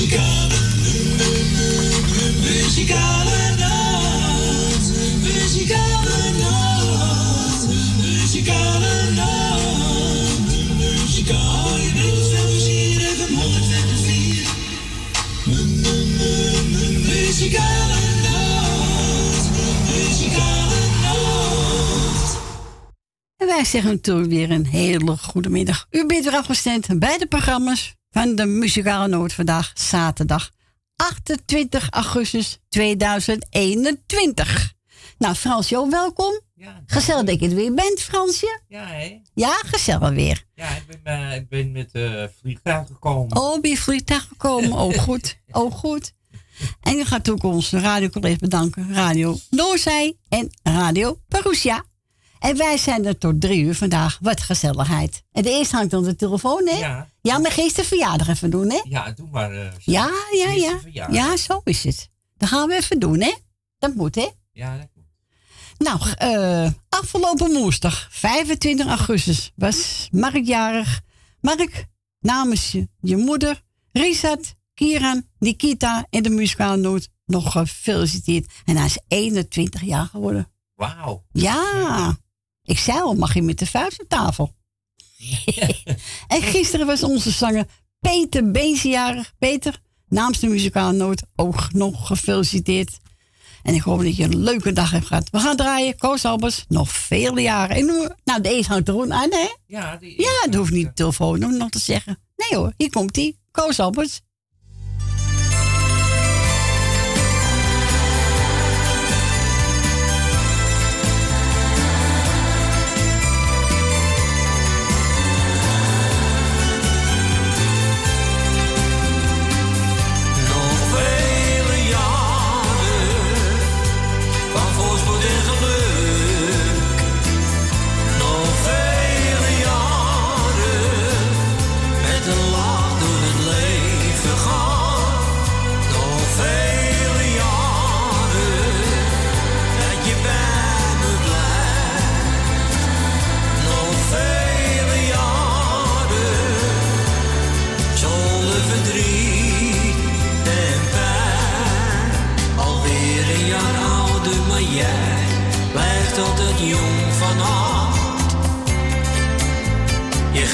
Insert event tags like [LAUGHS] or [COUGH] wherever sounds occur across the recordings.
Muzikale, muzikale wij zeggen natuurlijk weer een hele goede middag. U bent weer afgestemd bij de programma's van de Muzikale Noord vandaag, zaterdag 28 augustus 2021. Nou, Fransje, welkom. Ja, Gezellig dat je er weer bent, Fransje. Ja, hè? Ja, gezellig weer. Ja, ik ben, eh, ik ben met uh, vliegtuig gekomen. Oh, ben je vliegtuig gekomen? Oh, goed. Oh, goed. En je gaat ook onze radiocollega's bedanken. Radio Noorzij en Radio Perusia. En wij zijn er tot drie uur vandaag. Wat gezelligheid. En de eerste hangt aan de telefoon, hè? Ja, Ja, maar gisteren verjaardag even doen, hè? ja, doe maar. eh, Ja, ja, ja. verjaardag. Ja, zo is het. Dat gaan we even doen, hè? Dat moet, hè? Ja, dat klopt. Nou, eh, afgelopen woensdag, 25 augustus, was Mark jarig. Mark, namens je, je moeder, Rizat, Kieran, Nikita en de muzikale noot nog gefeliciteerd. En hij is 21 jaar geworden. Wauw. Ja, ik zei al, mag je met de vuist op tafel? [LAUGHS] en gisteren was onze zanger Peter Beens jarig. Peter, namens de muzikale noot ook nog gefeliciteerd. En ik hoop dat je een leuke dag hebt gehad. We gaan draaien, Koos Albers, nog vele jaren. En nu, nou, deze hangt er gewoon aan, hè? Ja, die Ja, dat hoeft niet de telefoon nog te zeggen. Nee hoor, hier komt hij. Koos Albers.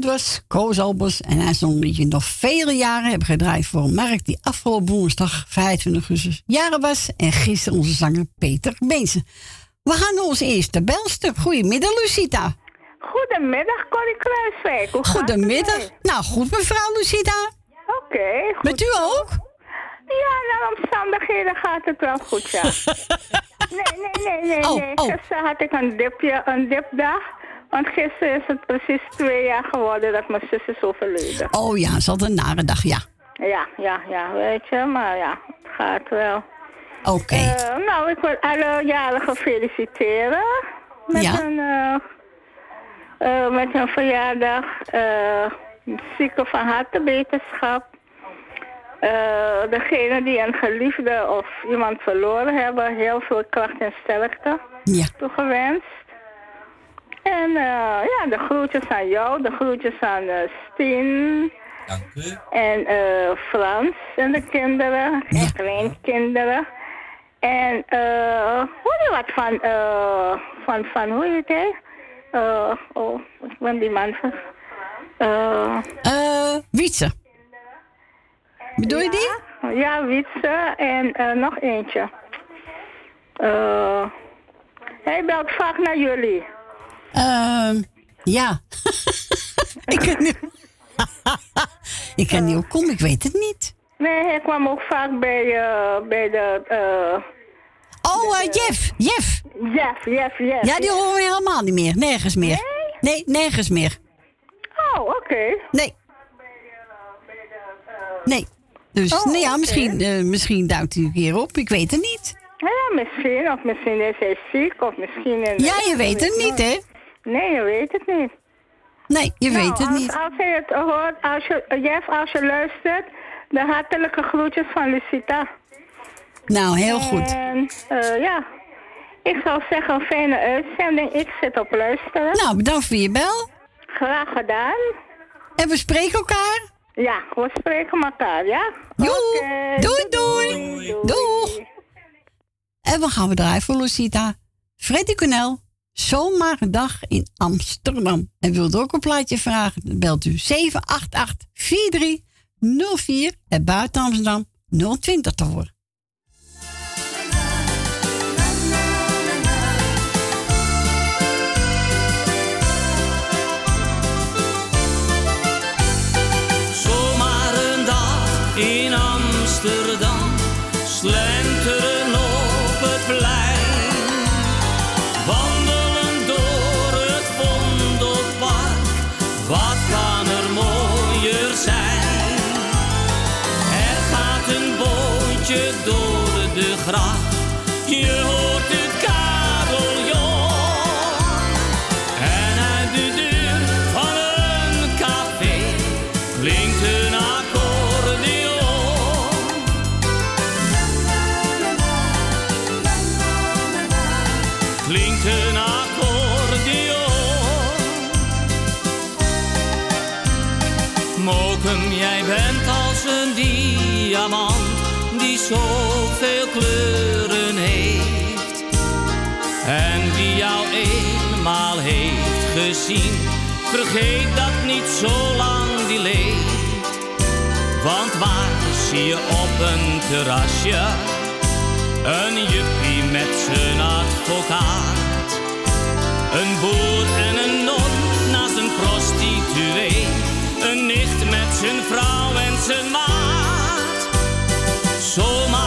Dit was Koos Albers. En hij zong een liedje nog vele jaren hebben gedraaid voor een markt die afgelopen woensdag 25 augustus jaren was. En gisteren onze zanger Peter Beense. We gaan naar onze eerste belstuk. Goedemiddag, Lucita. Goedemiddag, Corrie Kruiswijk. Hoe Goedemiddag. Nou, goed, mevrouw Lucita. Oké, goed. Met u ook? Ja, naar omstandigheden gaat het wel goed, ja. [LAUGHS] nee, nee, nee, nee, Oh, nee. oh. Gisteren had ik een, dipje, een dipdag. Want gisteren is het precies twee jaar geworden dat mijn zus is overleden. Oh ja, ze had een nare dag, ja. Ja, ja, ja, weet je. Maar ja, het gaat wel. Oké. Eh, nou, ik wil alle jarigen feliciteren. Met, Ja. hun, eh, eh, met hun verjaardag. eh zieken van harte beterschap. Eh degene die een geliefde of iemand verloren hebben, heel veel kracht en sterkte ja. toegewenst. En eh, ja, de groetjes aan jou, de groetjes aan eh Stien Dank u. en eh, Frans en de kinderen en kleinkinderen. En eh hoor je wat van, eh, van, van hoe heet hij? Eh, oh, ik ben die man van... eh Eh, Wietse. Bedoel je die? ja, Wietse en eh, nog eentje. Eh hij belt vaak naar jullie. Ehm, ja. [LAUGHS] ik kan niet... [LAUGHS] ik kan niet op komen, ik weet het niet. Nee, hij kwam ook vaak bij, eh, bij de... eh Oh, eh, Jeff. Jeff. Jeff, Jeff, Jeff. Ja, die horen we helemaal niet meer. Nergens meer. Nee, nergens meer. Oh, oké. Nee. Nee. Dus, Oh, nou ja, misschien, eh, misschien duikt hij een keer op. Ik weet het niet. Ja, misschien. Of misschien is hij ziek. Of misschien... Ja, je weet het niet, hè? Nee, je weet het niet. Nee, je Nou, weet het als, niet. Als je het hoort, als je, Jeff, als je luistert, de hartelijke groetjes van Lucita. Nou, heel goed. En eh, ja, ik zou zeggen een fijne uitzending. Ik zit op luisteren. Nou, bedankt voor je bel. Graag gedaan. En we spreken elkaar. Ja, we spreken elkaar, ja? Joe. Oké, Doei, doei. Doeg. En we gaan we draaien voor Lucita. Freddy Connell. Zomaar een dag in Amsterdam. En wilt ook een plaatje vragen? Dan belt u 788 4304 en buiten Amsterdam 020 te. Vergeet dat niet zolang die leeft. Want waar zie je op een terrasje een juppie met zijn advocaat? Een boer en een non naast een prostituee, een nicht met zijn vrouw en zijn maat. Zomaar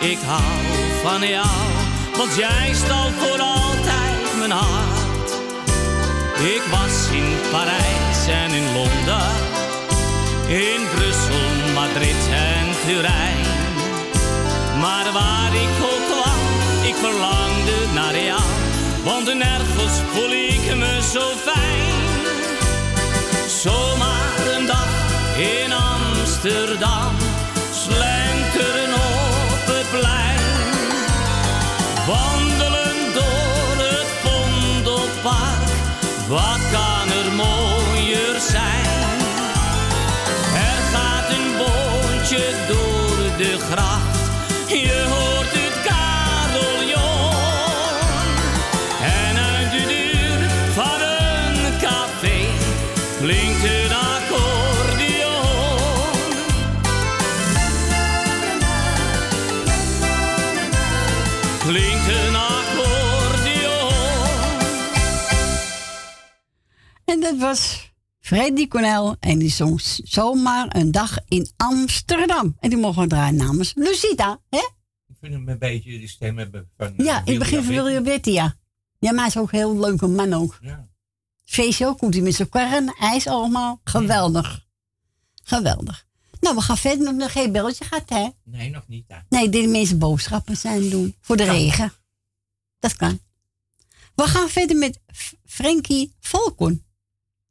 ik hou van jou, want jij stal voor altijd mijn hart. Ik was in Parijs en in Londen, Madrid en Turijn. Maar waar ik ook kwam, ik verlangde naar jou. Want nergens voel ik me zo fijn. Zomaar een dag in Amsterdam, Wandelen door het Vondelpark, wat kan er mooier zijn? Er gaat een boontje door de gracht, dat was Freddy Cornel. En die zong zomaar een dag in Amsterdam. En die mogen we draaien namens Lucita. Hè? Ik vind hem een beetje de stem hebben van... Ja, eh, in het begin van William Witty, ja. Ja, maar hij is ook een heel leuke man ook. Ja. Feestje ook, komt hij met zijn karren, ijs allemaal. Geweldig. Geweldig. Nou, we gaan verder met nog geen belletje gehad, hè? Nee, nog niet. Hè. Nee, de mensen boodschappen zijn doen. Voor de regen. Dat kan. We gaan verder met F- Frankie Volkon.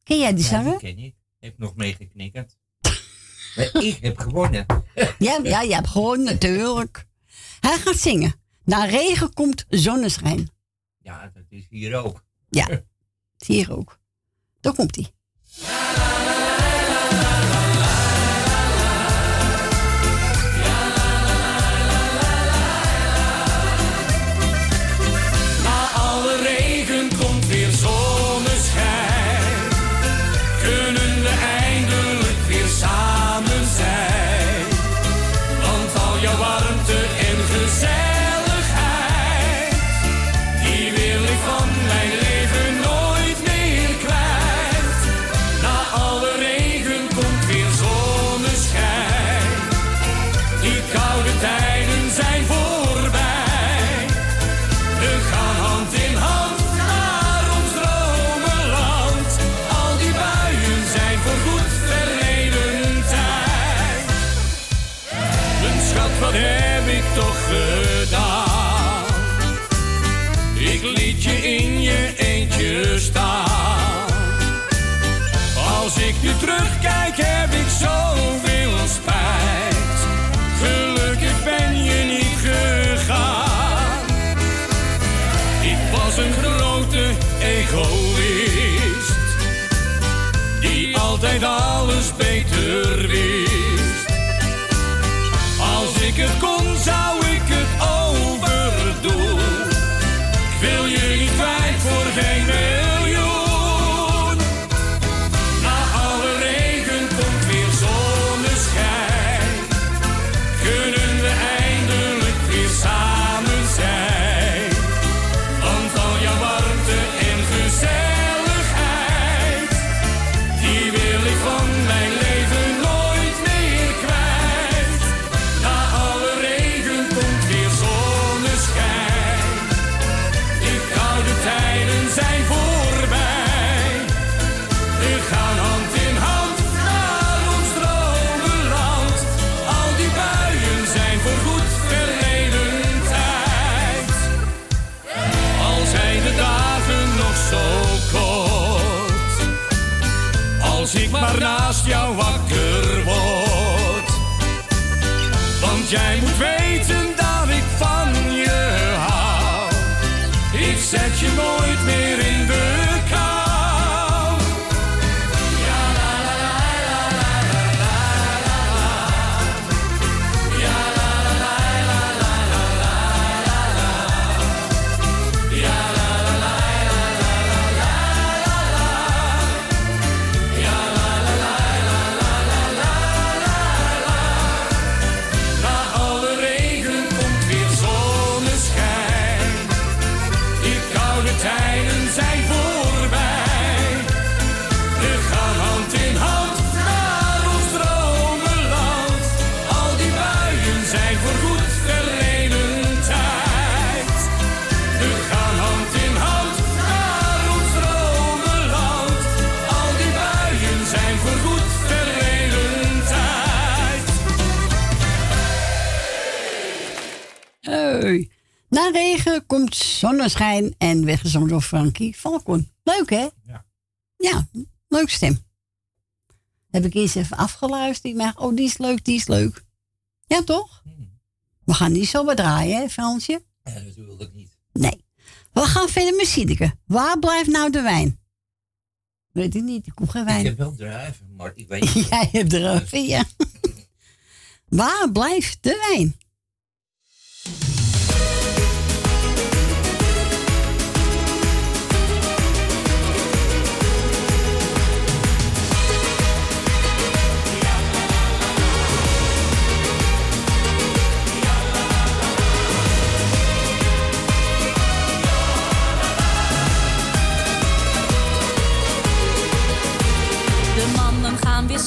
Ken jij die Ja, zanger? ken ik. Heb nog meegeknikkerd. [LAUGHS] maar ik heb gewonnen. [LAUGHS] Ja, ja, je hebt gewoon natuurlijk. Hij gaat zingen. Na regen komt zonneschijn. Ja, dat is hier ook. Ja, hier ook. Daar komt hij. Naast jou wakker word. Want jij moet weten Na regen komt zonneschijn en weggezongen door Frankie Falcon. Leuk, hè? Ja. Ja, leuk stem. Heb ik eens even afgeluisterd. Ik dacht, oh, die is leuk, die is leuk. Ja, toch? Hmm. We gaan niet zo draaien, hè, Fransje? Ja, natuurlijk niet. Nee. We gaan verder met Siedeke. Waar blijft nou de wijn? Weet ik niet, ik kom geen Ik wijn. heb wel druiven, maar ik weet niet. [LAUGHS] Jij hebt er een, ja. [LAUGHS] Waar blijft de wijn?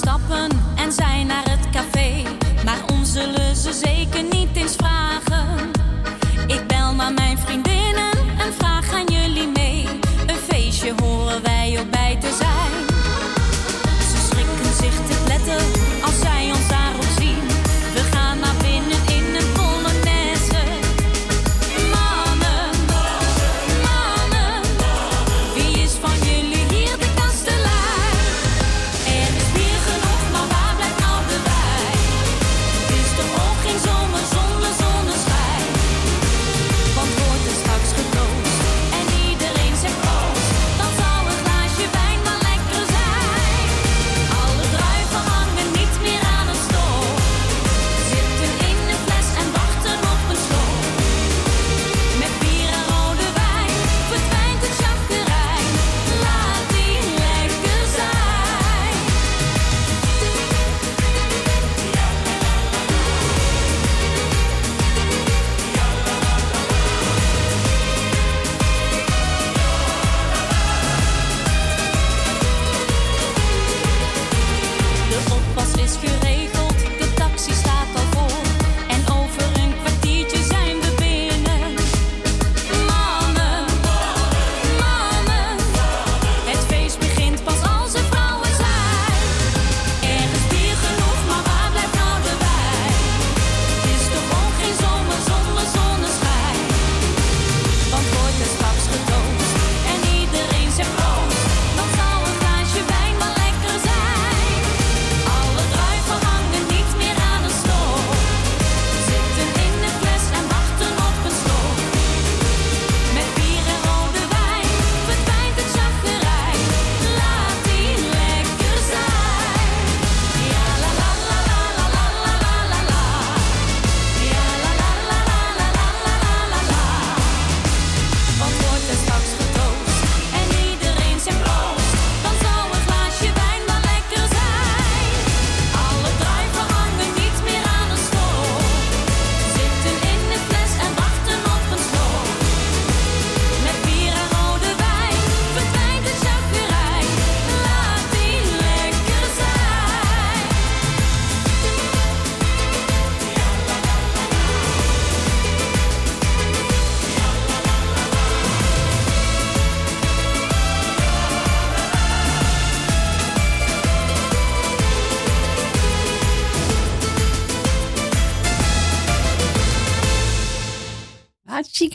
Stappen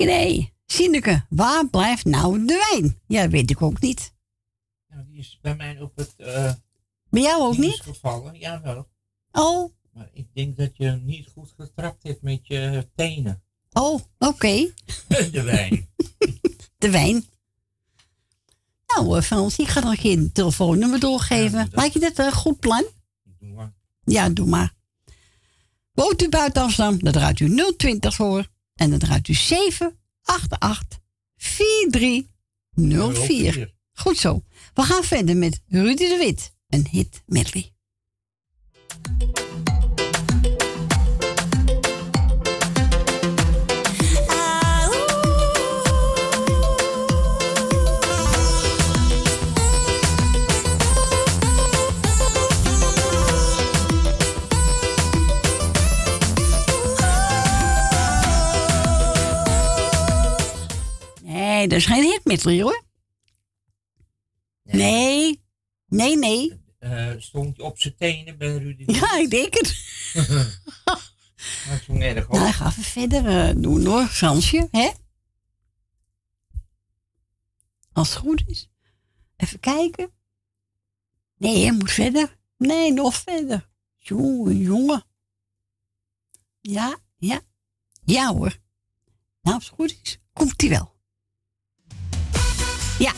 Nee. Siedeke, waar blijft nou de wijn? Ja, weet ik ook niet. Nou, die is bij mij op het uh, Bij jou ook niet? gevallen. Jawel. Oh, Maar ik denk dat je niet goed getrapt hebt met je tenen. oh, oké. [LAUGHS] De wijn. [LAUGHS] De wijn. Nou, eh, Frans, ik ga nog een keer een telefoonnummer doorgeven. Ja, dat- Lijkt je dat een goed plan? Doe maar. Ja, doe maar. Woont u buiten Amsterdam, dan draait u 020 voor. En dan draait u 788 4304. Goed zo. We gaan verder met Rudy de Wit. Een hit medley. Nee, dat is geen hitmiddel, hoor. Nee. Nee, nee. Eh, stond hij op zijn tenen bij Rudy? Ja, ik denk het. [LAUGHS] dat is erg hoor. Nou, Gaan we verder eh, doen hoor, Fransje, hè? Als het goed is. Even kijken. Nee, hij moet verder. Nee, nog verder. Jongen, jongen. Ja, ja. Ja hoor. Nou, als het goed is, komt hij wel. Ja,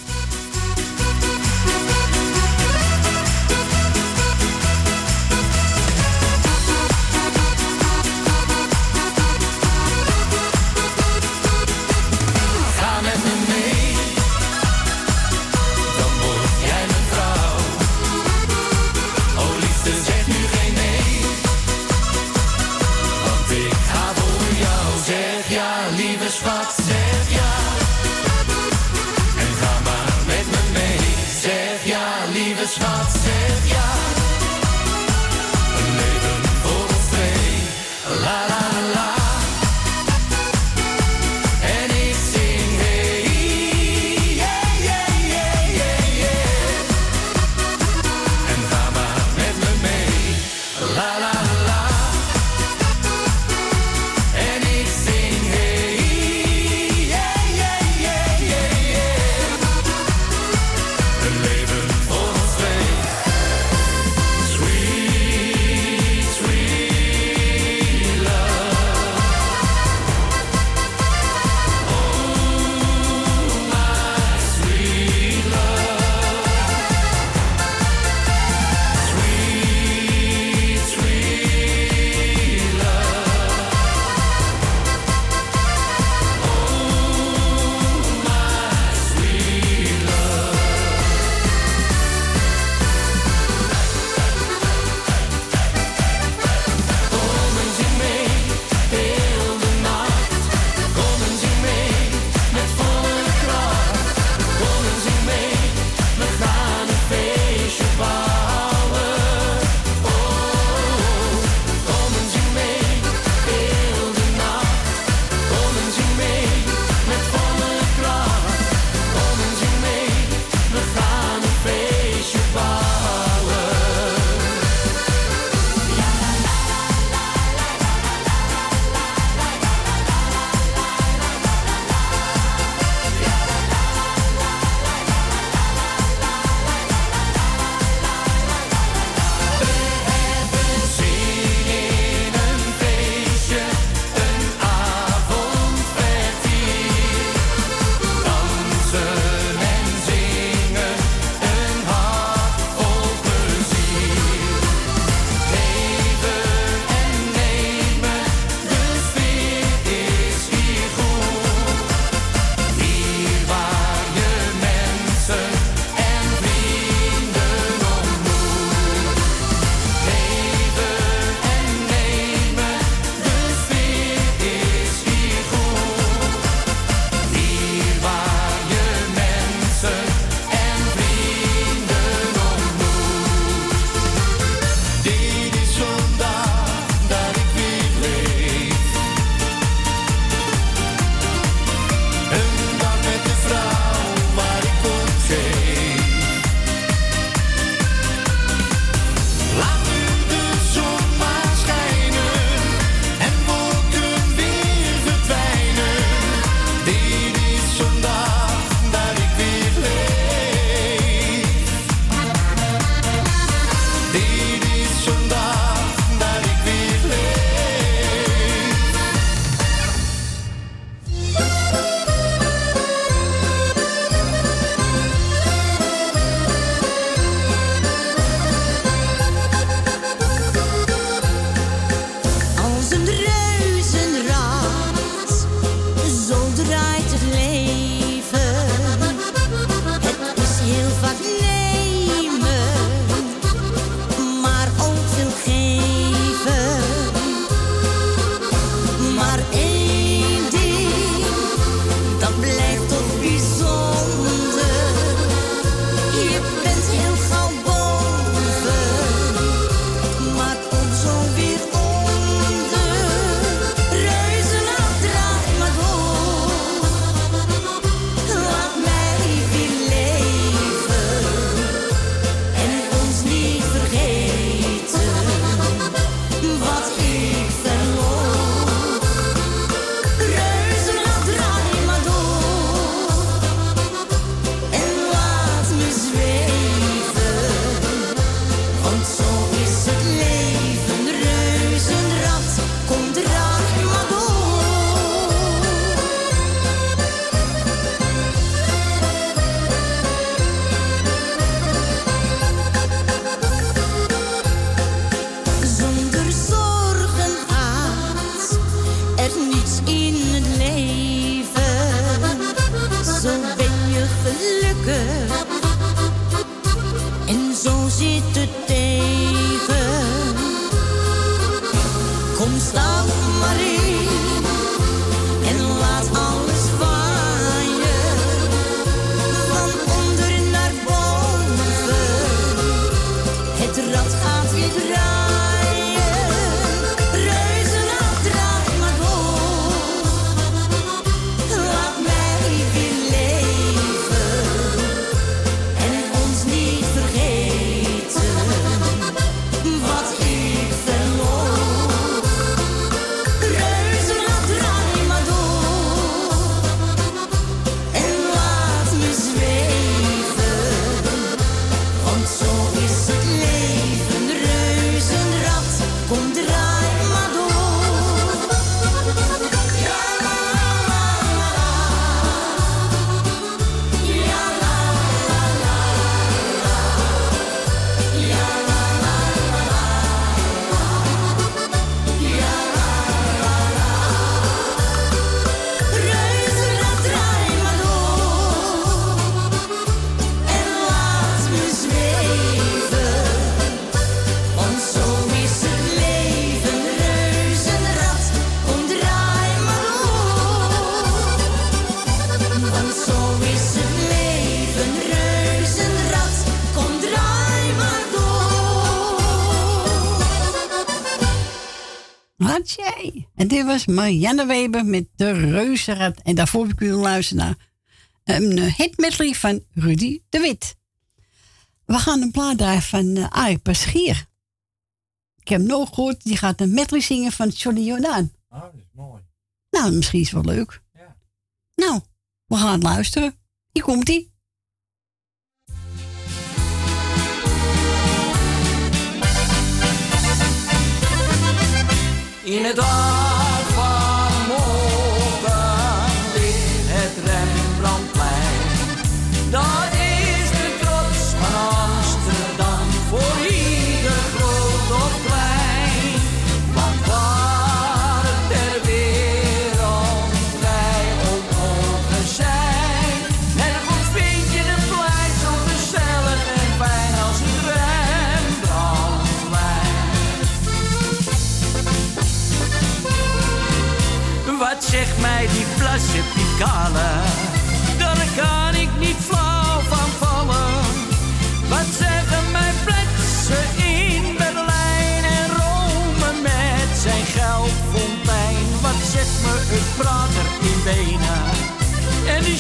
Hartje. En dit was Marianne Weber met de Reuzenrad. En daarvoor heb ik u luisteren naar een eh, hit medley van Rudy de Wit. We gaan een plaat draaien van uh, Arie Paschier. Ik heb hem nog gehoord, die gaat een medley zingen van Johnny Jordaan. Oh, dat is mooi. Nou, misschien is het wel leuk. Ja. Nou, we gaan luisteren. Hier komt In het Picale? Daar kan ik niet flauw van vallen. Wat zeggen mijn pletsen in Berlijn en Rome met zijn geldfontein? Wat zegt me het prater in Wenen en die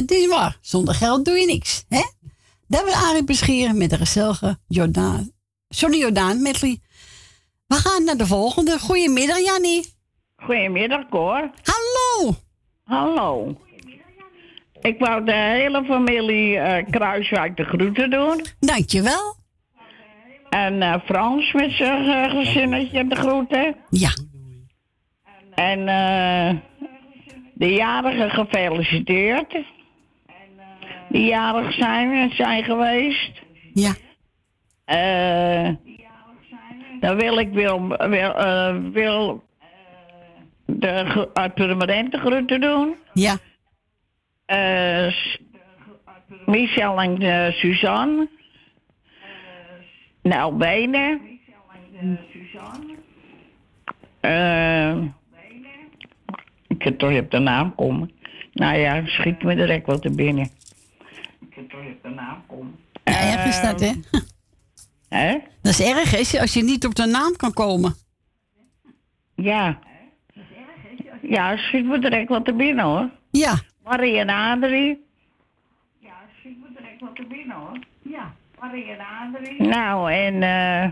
dat is waar. Zonder geld doe je niks. Hè? Dat was Arie Bescheren met de gezellige Jordaan. Johnny Jordaan medley. We gaan naar de volgende. Goedemiddag, Jannie. Goedemiddag, Cor. Hallo. Hallo. Ik wou de hele familie eh, Kruiswijk de groeten doen. Dankjewel. En eh, Frans met zijn eh, gezinnetje de groeten. Ja. En de jarigen gefeliciteerd. Die jarig zijn en zijn geweest. Ja. Eh, dan wil ik wil, wil, eh, wil de uit permanente groeten doen. Ja. S- Michel en eh, Suzanne. Nou, Benen. Eh, ik heb toch op de naam komen. Nou ja, schiet me direct wat er binnen. Ik heb toch op de naam komen. Ja, erg is dat, hè? [LAUGHS] Hè? Dat is erg, hè? Als je niet op de naam kan komen. Ja. Ja, schiet me direct wat er binnen hoor. Ja. Marie en Adrie. Ja, schiet me direct wat er binnen hoor. Ja, Marie en Adrie. Nou, en eh.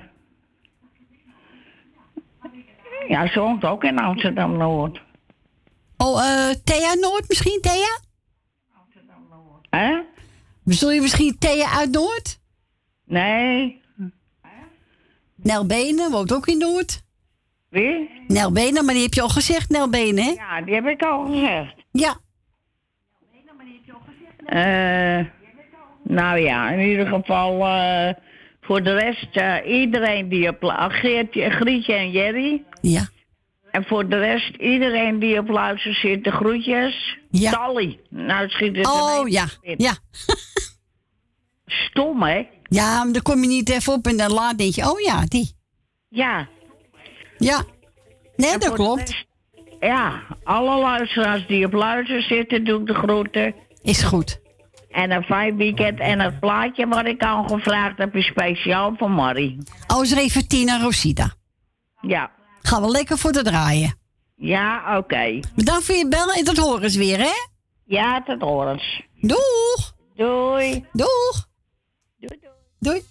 ja, ze woont ook in Amsterdam Noord. Oh, eh Thea Noord misschien, Thea? Hè? Bedoel je misschien Thea uit Noord? Nee. Nel Benen woont ook in Noord. Wie? Nel Benen, maar die heb je al gezegd, Nel Benen, hè? Ja, die heb ik al gezegd. Ja. Eh, nou ja, in ieder geval eh, voor de rest eh, iedereen die op lu- Geertje, Grietje en Jerry. Ja. En voor de rest iedereen die op luister zit, de groetjes. Ja. Tally. Nou schiet het Oh, ineens ja. binnen. Ja. [LAUGHS] Stom, hè? Ja, maar dan kom je niet even op en dan laat denk je, oh ja, die. Ja. Ja. Nee, dat klopt. ja, alle luisteraars die op luister zitten, doe ik de groeten. Is goed. En een fijn weekend. En het plaatje wat ik al gevraagd heb, is speciaal voor Marie. Oh, is even Tina Rosita. Ja. Gaan we lekker voor te draaien. Ja, oké. Bedankt voor je bellen en tot horen weer, hè? Ja, tot horens. Doeg. Doei. Doeg. Doei,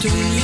Toen je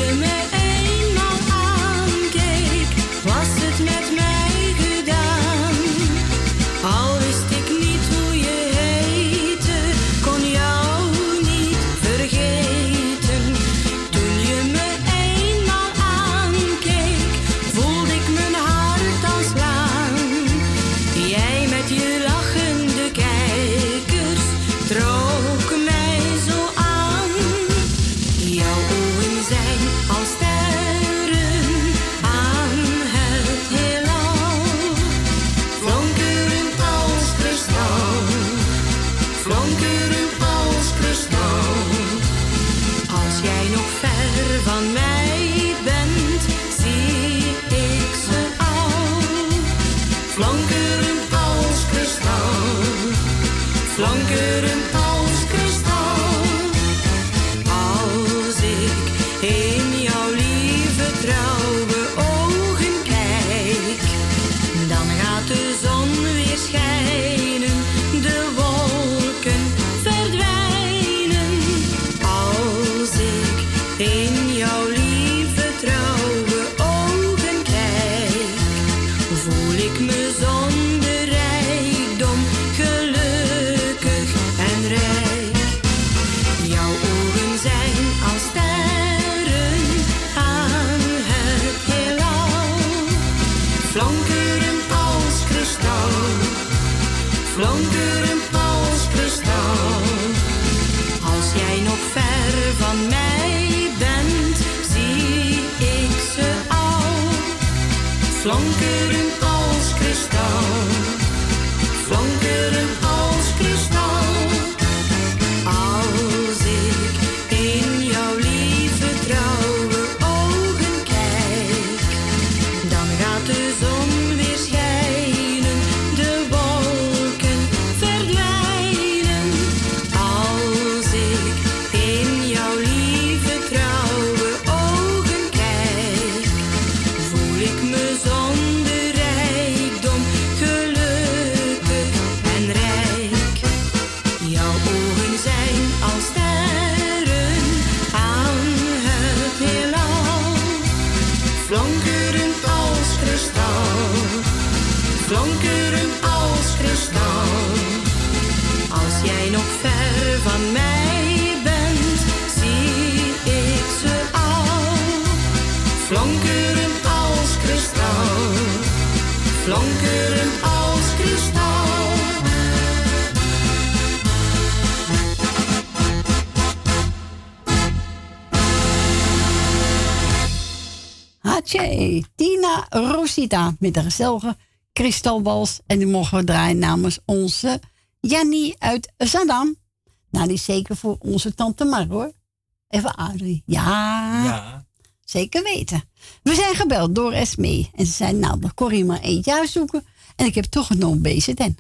Tina Rosita met de gezellige kristalbals. En die mogen we draaien namens onze Jannie uit Zandam. Nou, die is zeker voor onze tante Mar, hoor. Even Adrie. Ja, Ja. zeker weten. We zijn gebeld door Esmee. En ze zei, nou, dan Corrie maar eentje uitzoeken. En ik heb toch genomen BZN.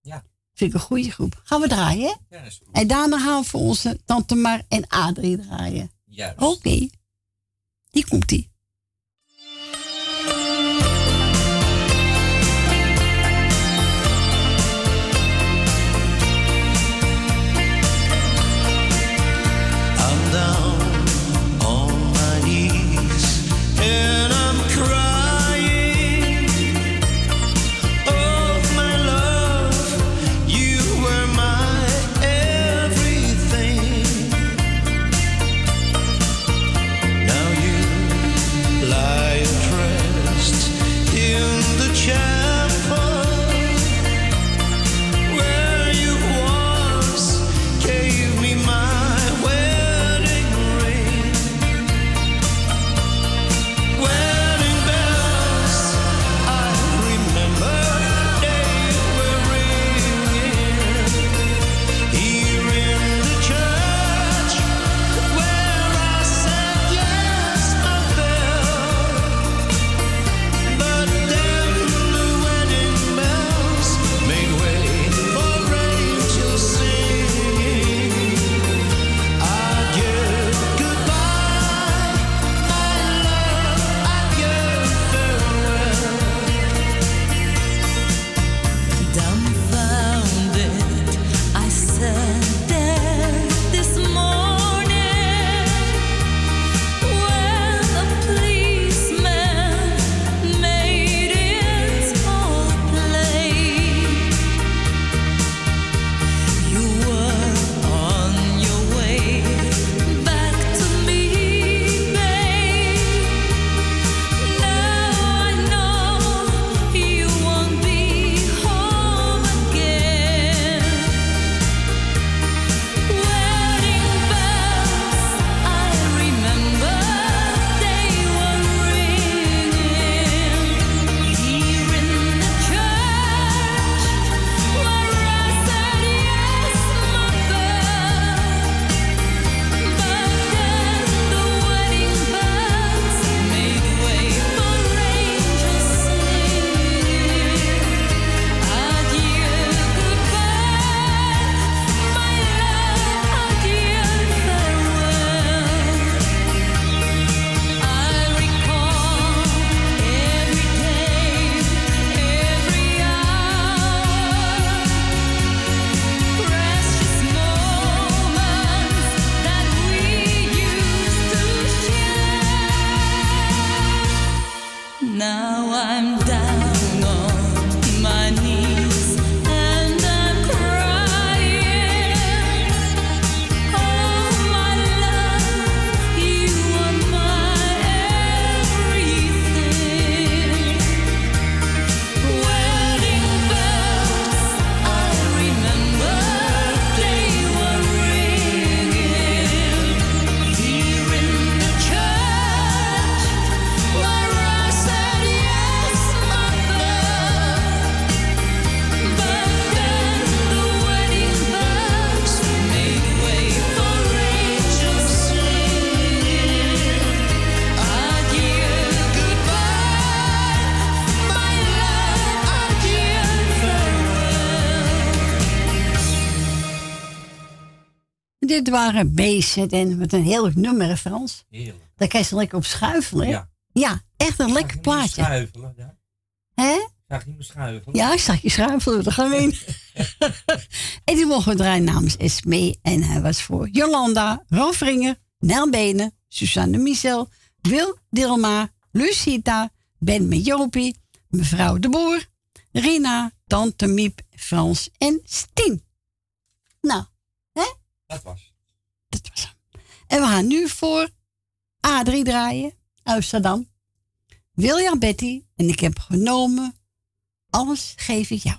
Ja. Vind ik een goede groep. Gaan we draaien, hè? Ja, dat is goed. En daarna gaan we voor onze tante Mar en Adrie draaien. Juist. Oké. Die komt Dit waren BZN met een heel nummer, hè, Frans. Heerlijk. Daar kan je zo lekker op schuifelen. Ja. Ja, echt een lekker plaatje. Schuifelen, ja. Hè? Zag je me schuifelen? Ja, ik zag je schuifelen, daar gaan we [LAUGHS] in. en die mogen we draaien namens Esmee. En hij was voor Jolanda, Rolf Ringer, Nel Benen, Suzanne Michel, Wil Dilma, Lucita, Ben met Jopie, mevrouw De Boer, Rina, Tante Miep, Frans en Stien. Nou, hè? Dat was. En we gaan nu voor A3 draaien, Amsterdam. William Betty. En ik heb genomen. Alles geef ik jou.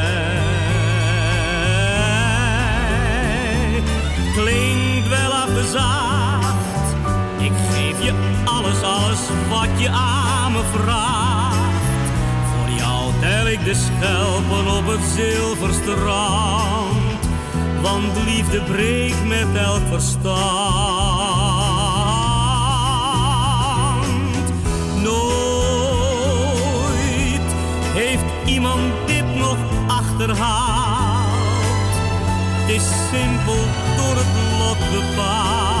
Alles, alles wat je aan me vraagt. Voor jou tel ik de schelpen op het zilverstrand, want liefde breekt met elk verstand. Nooit heeft iemand dit nog achterhaald. Het is simpel door het lot bepaald.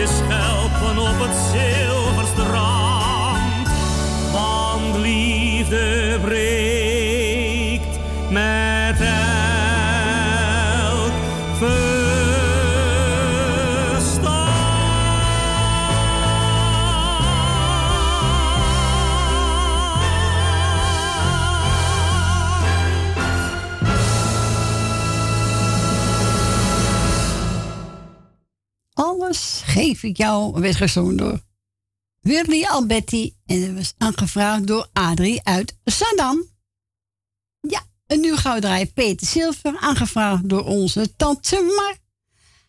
de schelpen op het zilverstrand. Want liefde breekt met geef ik jou. Werd gezongen door Willy Alberti. En dat was aangevraagd door Adrie uit Saddam. Ja, en nu gaan we draaien Peter Silver. Aangevraagd door onze tante Mar.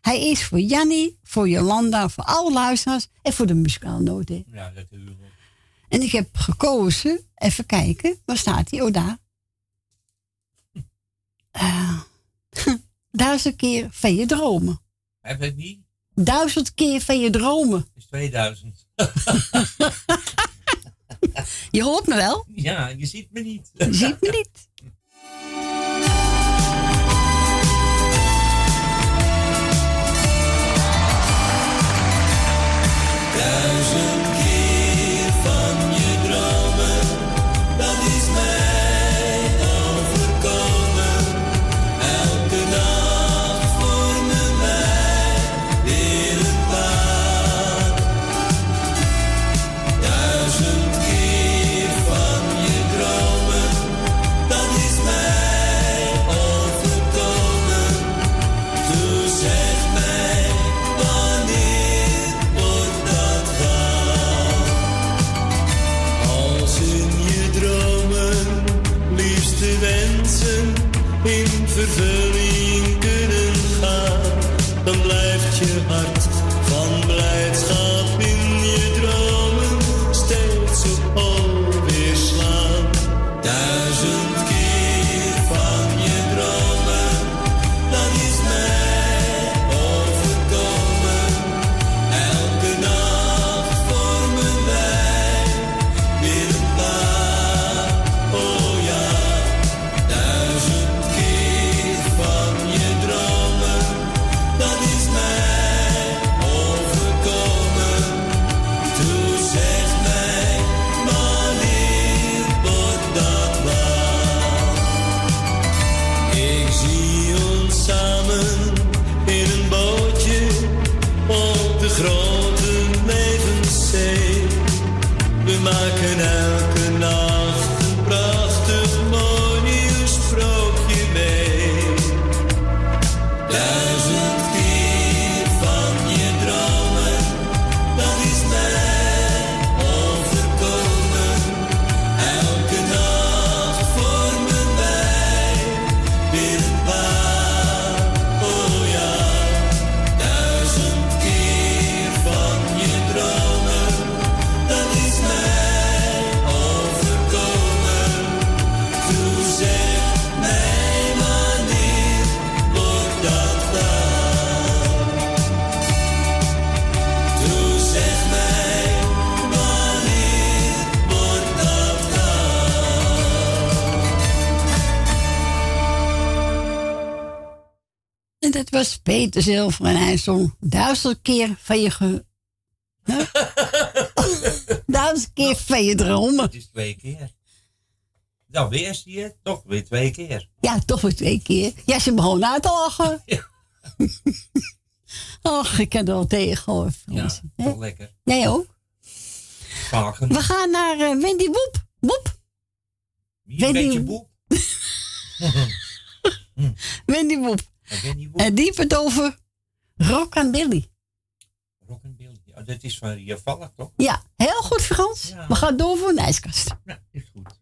Hij is voor Jannie, voor Jolanda, voor alle luisteraars en voor de muzikale noten. Ja, natuurlijk. En ik heb gekozen, even kijken, waar staat hij? Oh, daar. [LAUGHS] Eh, [LAUGHS] duizend keer van je dromen. Heb ik niet? Duizend keer van je dromen. is 2000. [LAUGHS] Je hoort me wel? Ja, je ziet me niet. Je ziet me niet. In vervulling En dat was Peter Zilver en hij zong duizend keer van je ge... Huh? [LAUGHS] duizend keer van je dromen. Het is twee keer. Nou, weer zie je, toch weer twee keer. Ja, toch weer twee keer. Ja, ze begon uit te lachen. [LAUGHS] Och, ik kan er wel tegen hoor. Ja, toch lekker. Jij ook? We gaan naar eh, Wendy Woep. Woep. Wie een beetje boep. [LAUGHS] Wendy Woep. En die over Rock and Billy. Rock and Bill. Ja, dat is van Ria Valk, toch? Ja, heel goed Frans. Ja. We gaan door voor een ijskast. Ja, is goed.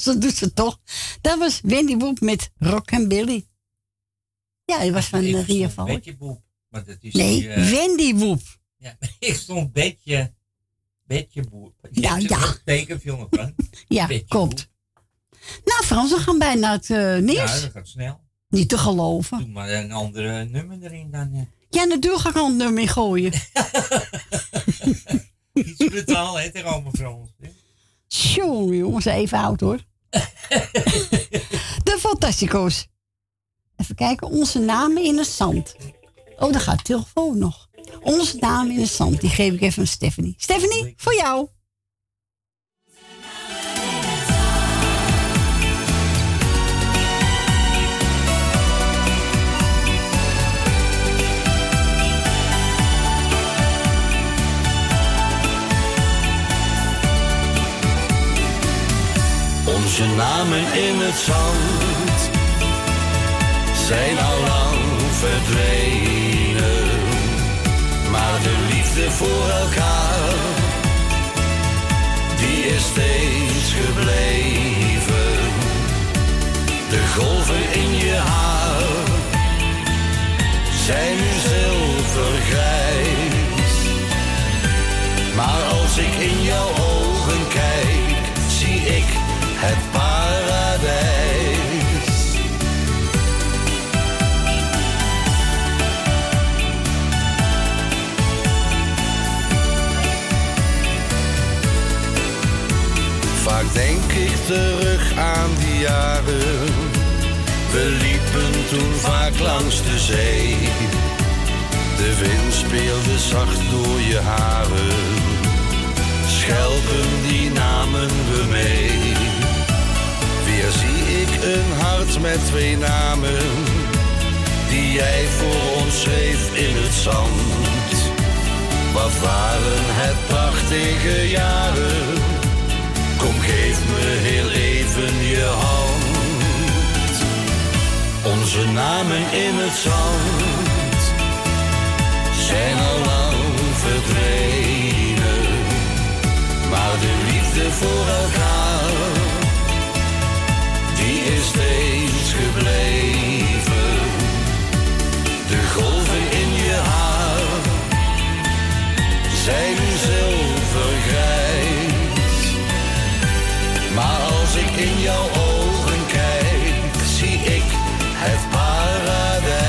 [LAUGHS] Zo doet ze toch. Dat was Wendy Woep met Rock and Billy. Ja, hij was van Ik Ria. Beetje boep. Maar dat is Nee, die, eh, Wendy Woep. Ja, [LAUGHS] ik stond beetje, beetje boep. Ja, er ja. een tekenfilm van. [LAUGHS] Ja, Beetje komt. Nou, Frans, we gaan bijna het nieuws. Ja, dat gaat snel. Niet te geloven. Doe maar een andere nummer erin dan. eh. Ja, natuurlijk ga ik al een nummer in gooien. Iets brutaal, hè, tegen allemaal Frans. hè. Jongen, jongens, even oud hoor. [LAUGHS] de Fantastico's. Even kijken, onze namen in het zand. Oh, daar gaat de telefoon nog. Onze namen in het zand, die geef ik even aan Stephanie. Stephanie, voor jou. Onze namen in het zand zijn al lang verdwenen. Maar de liefde voor elkaar is steeds gebleven. De golven in je haar zijn nu zilvergrijs. We liepen toen vaak langs de zee. De wind speelde zacht door je haren. Schelpen die namen we mee. Weer zie ik een hart met twee namen. Die jij voor ons schreef in het zand. Wat waren het prachtige jaren. Kom, geef me heel even je hand. Onze namen in het zand zijn al lang verdwenen. Maar de liefde voor elkaar, die is steeds gebleven. De golven in je haar zijn zilvergrijs. Maar als ik in jouw ogen kijk, zie ik het paradijs.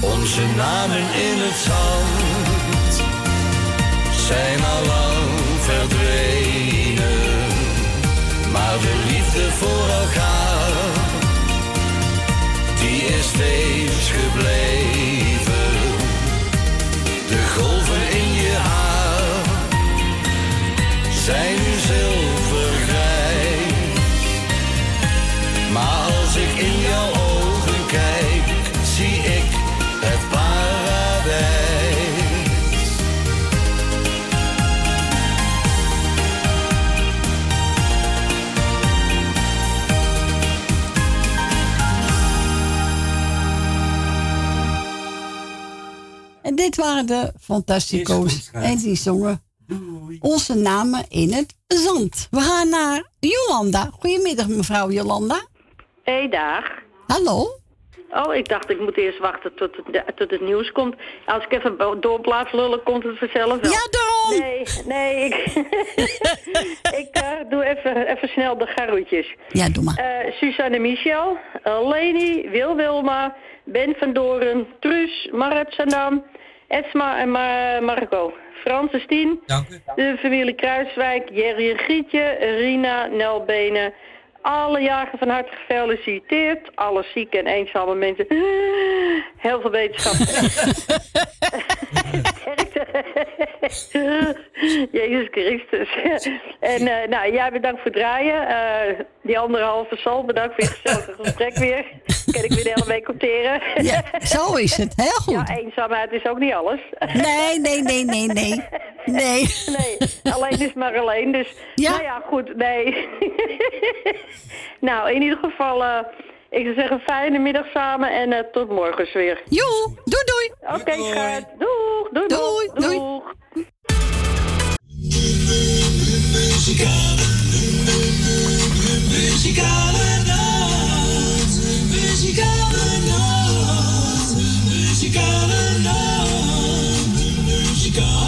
Onze namen in het zand zijn al lang verdwenen. Maar de liefde voor elkaar, die is steeds gebleven. De golven in je haar zijn nu zilvergrijs. Maar als ik in jouw ogen kijk, zie ik het paradijs. En dit waren de Fantastico's. En die zongen onze namen in het zand. We gaan naar Jolanda. Goedemiddag, mevrouw Jolanda. Hé, dag. Hallo. Oh, ik dacht ik moet eerst wachten tot het, tot het nieuws komt. Als ik even door blijf lullen, komt het vanzelf wel. Ja, daarom. Nee, nee, ik, [LAUGHS] ik eh, doe even, even snel de garroetjes. Ja, doe maar. Eh, Suzanne Michel, eh, Leni, Wil Wilma, Ben van Doren, Truus, Marit Sandam, Esma en Ma- Marco. Francis Tien, Dank u. de familie Kruiswijk, Jerry en Gietje, Rina, Nelbenen. Alle jagen van harte gefeliciteerd. Alle zieke en eenzame mensen. [GASPS] Heel veel wetenschap. [LAUGHS] [LAUGHS] Jezus Christus. en eh, nou, jij bedankt voor het draaien. Eh, die anderhalve zal bedankt voor je gezellige gesprek weer. Kan ik weer de hele week opteren. Ja, zo is het. Heel goed. Ja, eenzaamheid is ook niet alles. Nee, nee, nee, nee, nee. Nee. Nee, alleen is maar alleen. Dus, Ja? nou ja, goed, nee. [LAUGHS] [LAUGHS] nou, in ieder geval, eh, ik zou zeggen, fijne middag samen en eh, tot morgen weer. Joe, doei doei. Oké, schat. Doeg, doei, doei, Doei, doei. Muzikale nacht, muzikale nacht, muzikale nacht, muzikale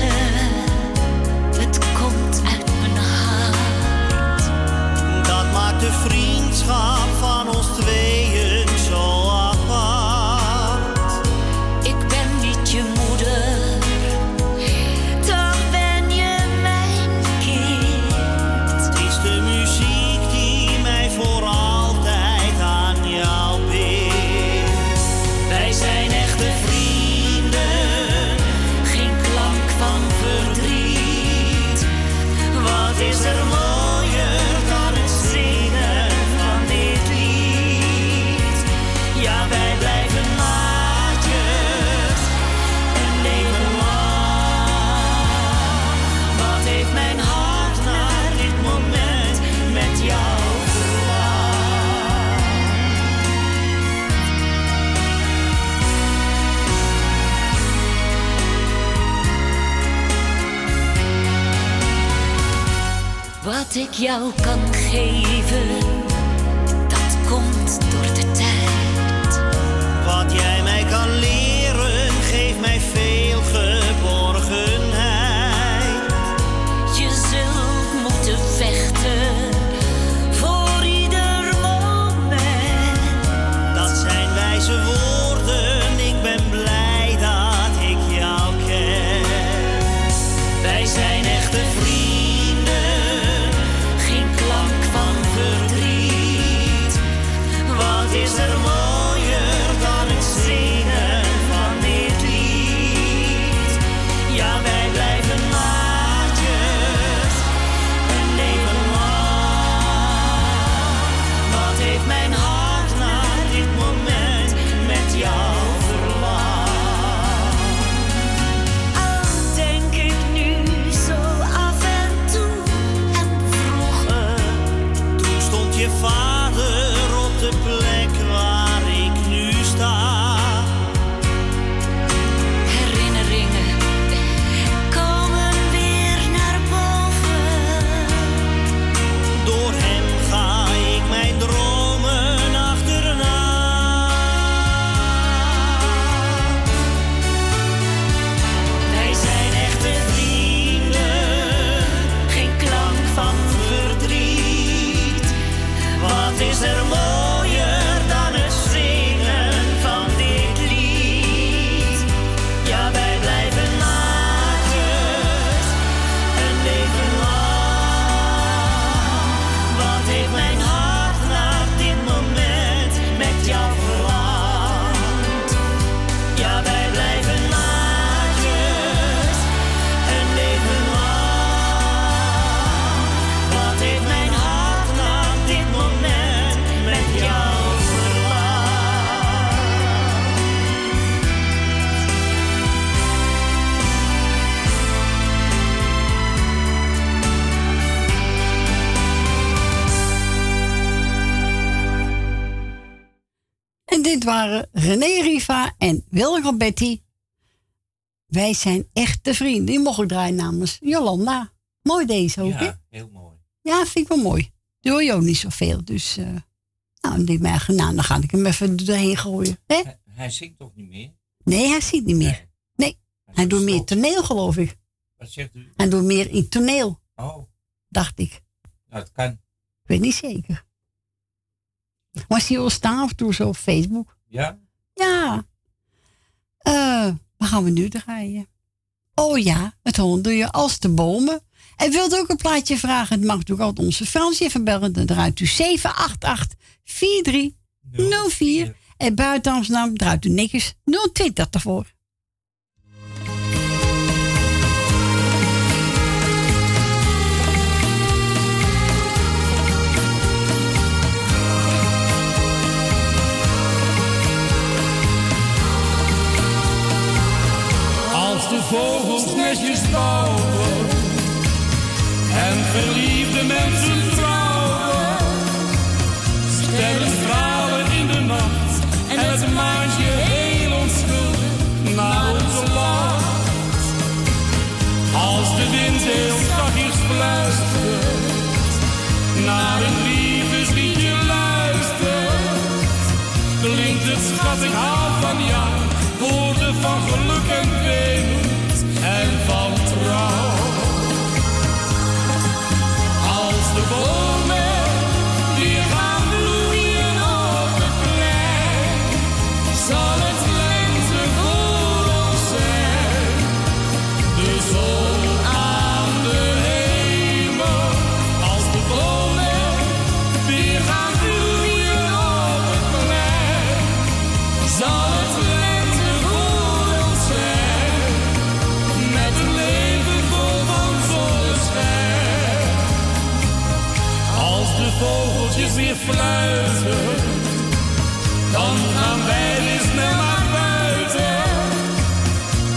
Wat ik jou kan geven, Betty. Wij zijn echte vrienden. Die mocht ik draaien namens Jolanda. Mooi deze ook? Ja, heel mooi. Ja, vind ik wel mooi. Doe je ook niet zoveel, dus... eh nou, dan denk ik mij, nou, dan ga ik hem even erheen gooien. Hè? Hij, hij zingt toch niet meer? Nee, hij ziet niet meer. Nee, hij doet meer toneel, geloof ik. Wat zegt u? Hij doet meer in toneel, Oh, dacht ik. nou, het kan. Ik weet niet zeker. Zie je wel staan toe zo op Facebook? Ja? Ja. Eh, waar gaan we nu draaien? Oh ja, het horen doe je als de bomen. En wilt u ook een plaatje vragen? Het mag natuurlijk altijd onze Fransje even bellen. Dan draait u 788 4304. En buiten Amsterdam draait u netjes 020 ervoor. En verliefde mensen trouwen, sterren stralen in de nacht en het maantje heel onschuldig naar ons lacht. Als de wind heel zachtjes fluistert, naar een liefdesliedje luistert, klinkt het schat ik weer fluiten, dan gaan wij weer snel naar buiten.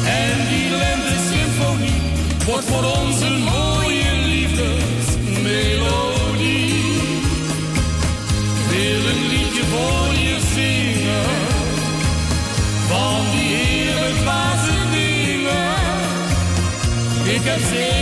En die lente-symfonie wordt voor ons een mooie liefdesmelodie. Wil een liedje voor je zingen, van die heerlijk dwaze dingen. Ik heb steeds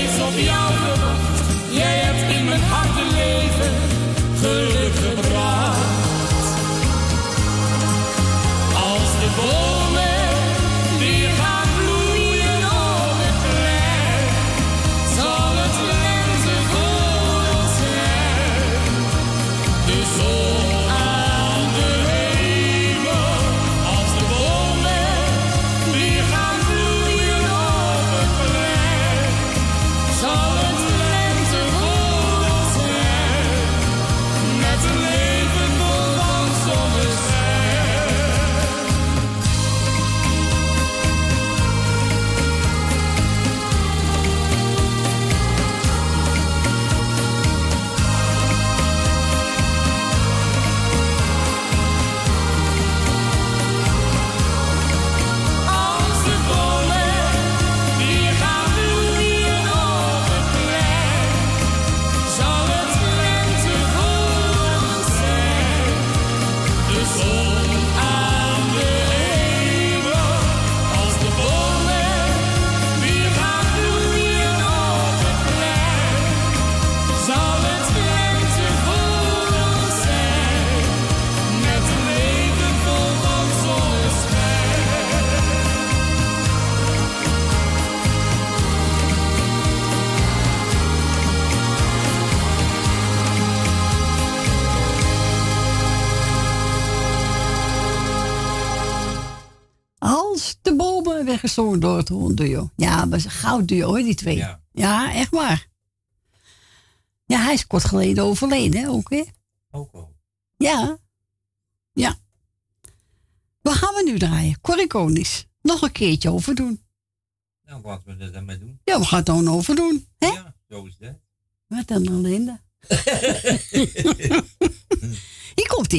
gezongen door het Duo. Ja, was een goud duo hoor, die twee. Ja. Ja, echt waar. Ja, hij is kort geleden overleden hè, ook hè. Ook al. Ja. Ja. Wat gaan we nu draaien? Corrie Nog een keertje overdoen. Nou, laten we er dan mee doen. Ja, we gaan het dan overdoen. Hè? Ja, zo is dat. Wat dan, Linda? [LAUGHS] Hier komt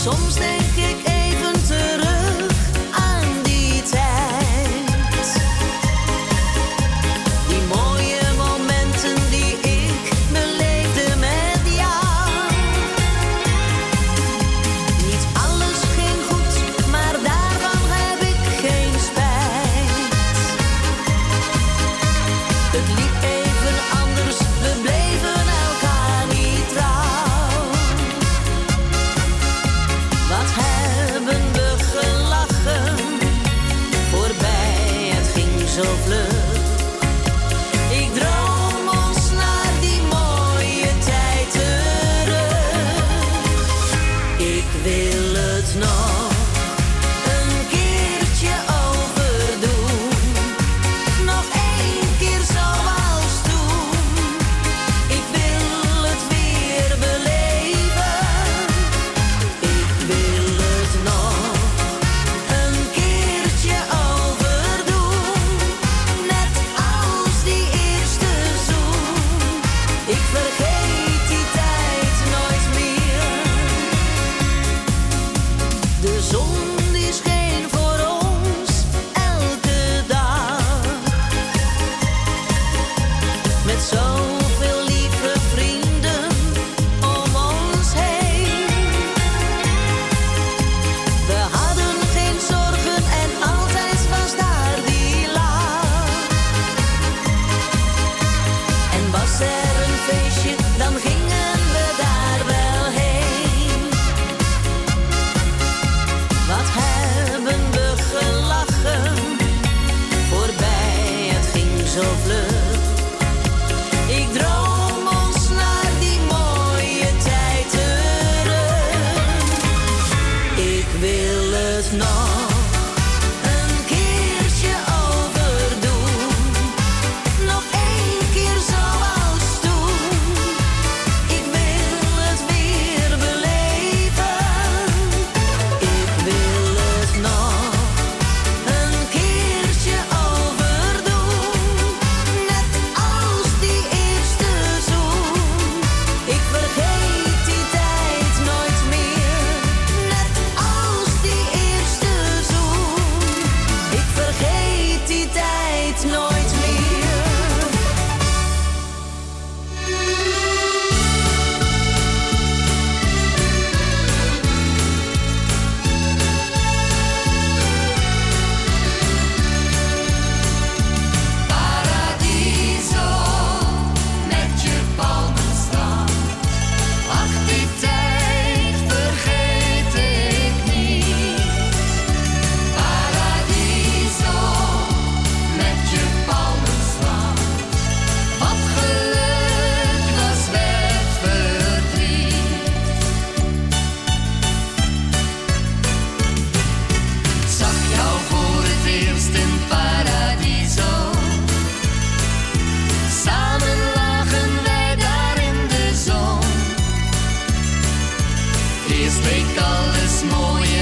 Soms je steekt alles mooi.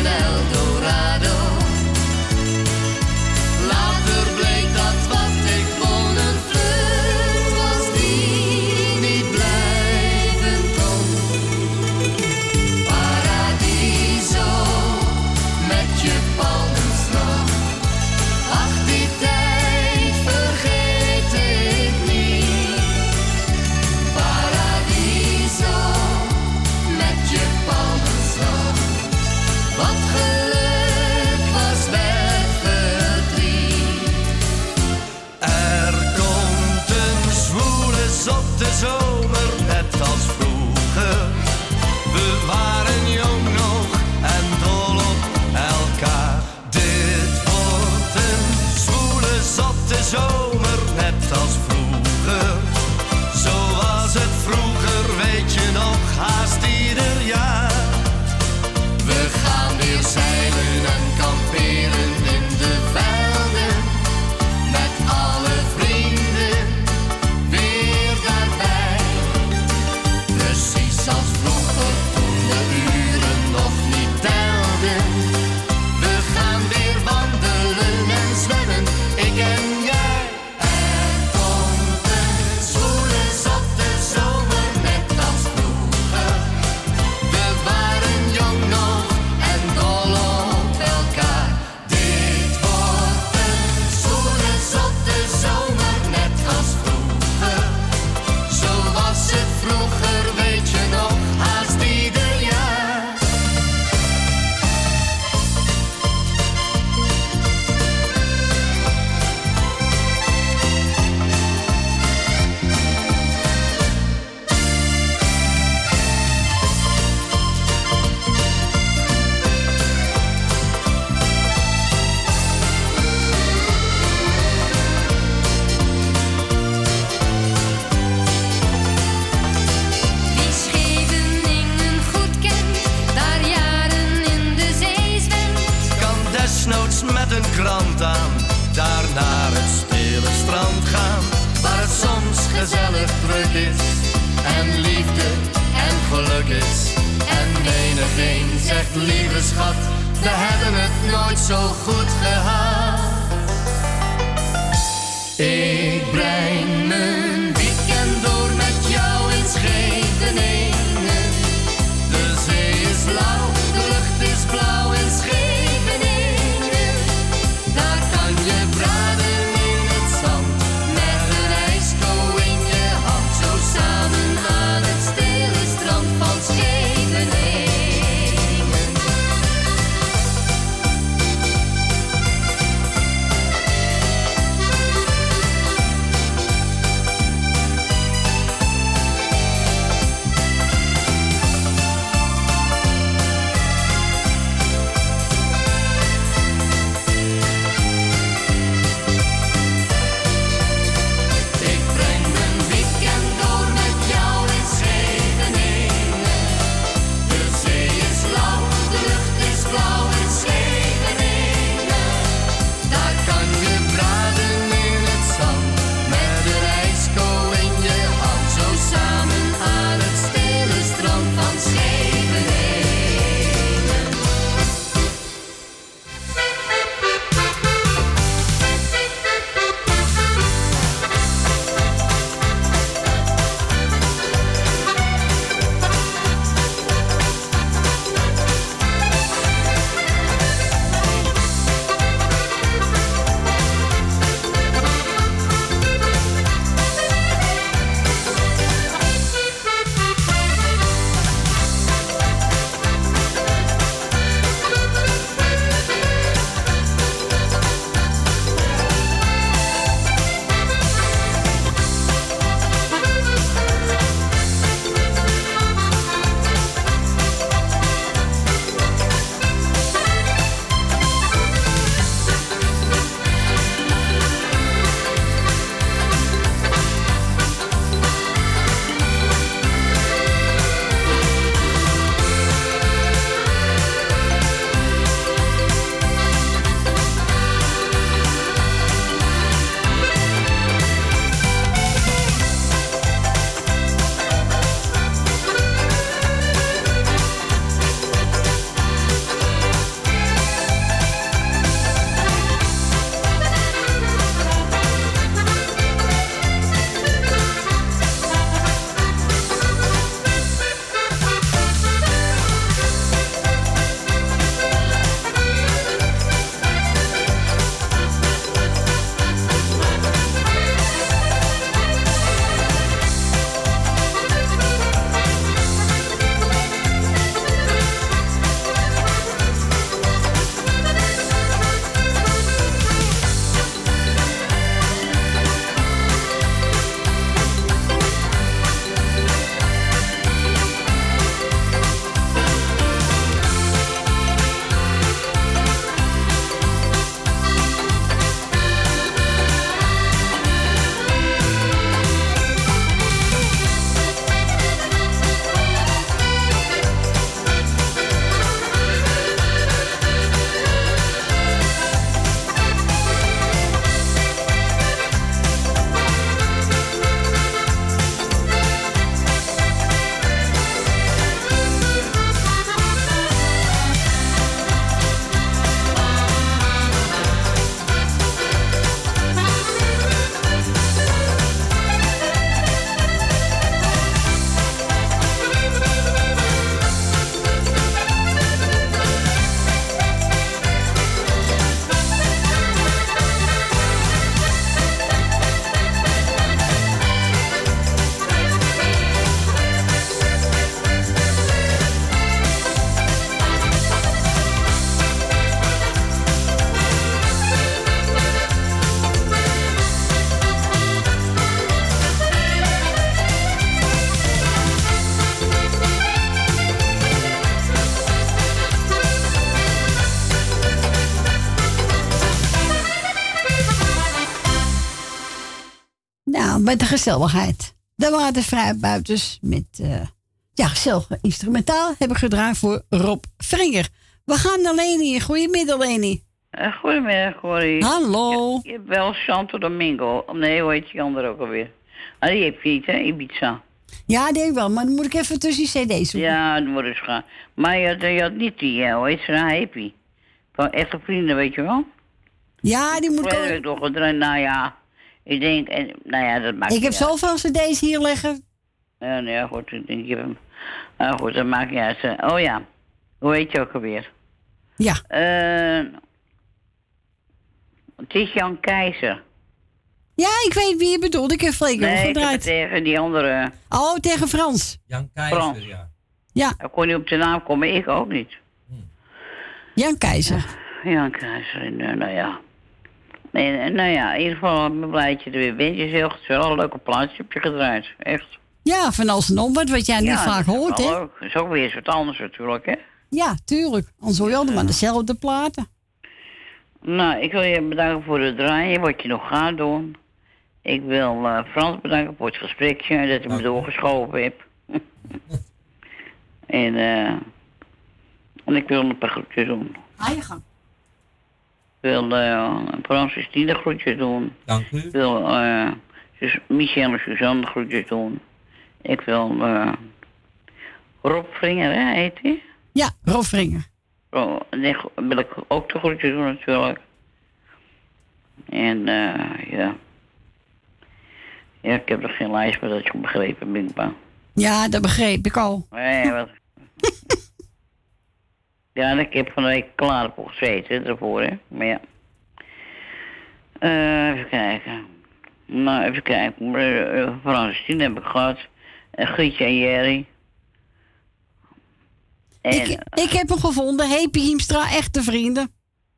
Met de gezelligheid. De watervrijbuiters met eh ja, gezellig instrumentaal hebben gedraaid voor Rob Vringer. We gaan naar Leni. Goedemiddag, Leni. Eh, goedemiddag, Corrie. Hallo. Je, je hebt wel Santo Domingo. Nee, hoe heet die andere ook alweer? Ah, die heb je niet, hè? Ibiza. Ja, denk ik wel, maar dan moet ik even tussen die cd's zoeken. Ja, dat moet eens gaan. Maar je had, je had niet die, eh, hoe heet ze nou, Happy. Van echte vrienden, weet je wel? Ja, die moet ik week nog gedraaid. Nou ja, ik denk, en, nou ja, dat maakt Ik heb uit. zoveel cd's hier liggen. Ja, nee, goed, ik denk, ik heb hem. Nou goed, dat maakt niet uit. Eh, Oh ja, hoe heet je ook alweer? Ja. Eh, het is Jan Keizer. Ja, ik weet wie je bedoelt. Ik heb Freek Nee, al ik heb het gedraaid. tegen die andere. Oh, tegen Frans. Jan Frans. ja. Ja. Hij kon niet op de naam komen, ik ook niet. Jan Keizer. Jan Keizer, nou ja. En, nou ja, in ieder geval ik ben blij dat je er weer bent. Je zegt, het is wel een leuke plaats, heb je gedraaid. Echt. Ja, van alles en om wat, wat jij niet Ja, vaak hoort, hè? leuk. Dat is ook weer eens wat anders natuurlijk, hè. Ja, tuurlijk. Anders hoor je allemaal dezelfde platen. Nou, ik wil je bedanken voor het draaien, wat je nog gaat doen. Ik wil eh, Frans bedanken voor het gesprekje, dat je me doorgeschoven hebt. [LAUGHS] en, eh en ik wil een paar groetjes doen. Ga je gang. Ik wil eh Frans Christine groetjes doen. Dank u. Ik wil eh Sus- Michel en Suzanne groetjes doen. Ik wil eh Rob Vringer, hè, heet hij? Ja, Rob Vringer. Oh, nee, wil ik ook de groetjes doen natuurlijk. En eh ja. Ja, ik heb er geen lijst maar dat je begrepen ben ik bang. Ja, dat begreep ik al. Nee, wat... [LAUGHS] ja, ik heb van de week klaar voor gezeten ervoor, hè. Maar ja. Eh, even kijken. Nou, even kijken. Uh, uh, Francine heb ik gehad. En Grietje en Jerry. En, Ik, ik heb hem gevonden. Heepie Hiemstra, echte vrienden.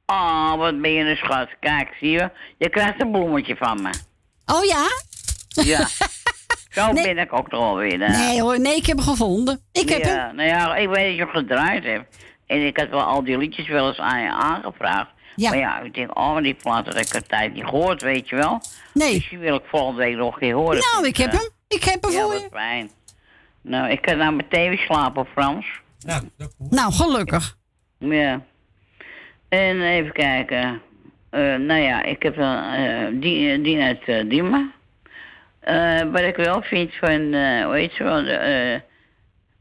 Oh, wat ben je een schat. Kijk, zie je? Je krijgt een bloemetje van me. Oh ja? Ja. [LAUGHS] Zo ben ik ook toch alweer. hè? Nee hoor, nee, ik heb hem gevonden. Ik heb ja, hem. Nou ja, ik weet dat je hem gedraaid hebt. En ik had wel al die liedjes wel eens aan je aangevraagd. Ja. Maar ja, ik denk, oh, die plaat had ik een tijd niet gehoord, weet je wel. Nee. Dus die wil ik volgende week nog een keer horen. Nou, ik heb hem. Ik heb hem ja, voor wat je. fijn. Nou, ik kan nou meteen weer slapen, Frans. Nou, Nou, gelukkig. Ja. En even kijken. Eh, nou ja, ik heb een eh die, eh, die uit eh, Diemen. Eh, wat ik wel vind van, eh hoe heet ze wel, eh,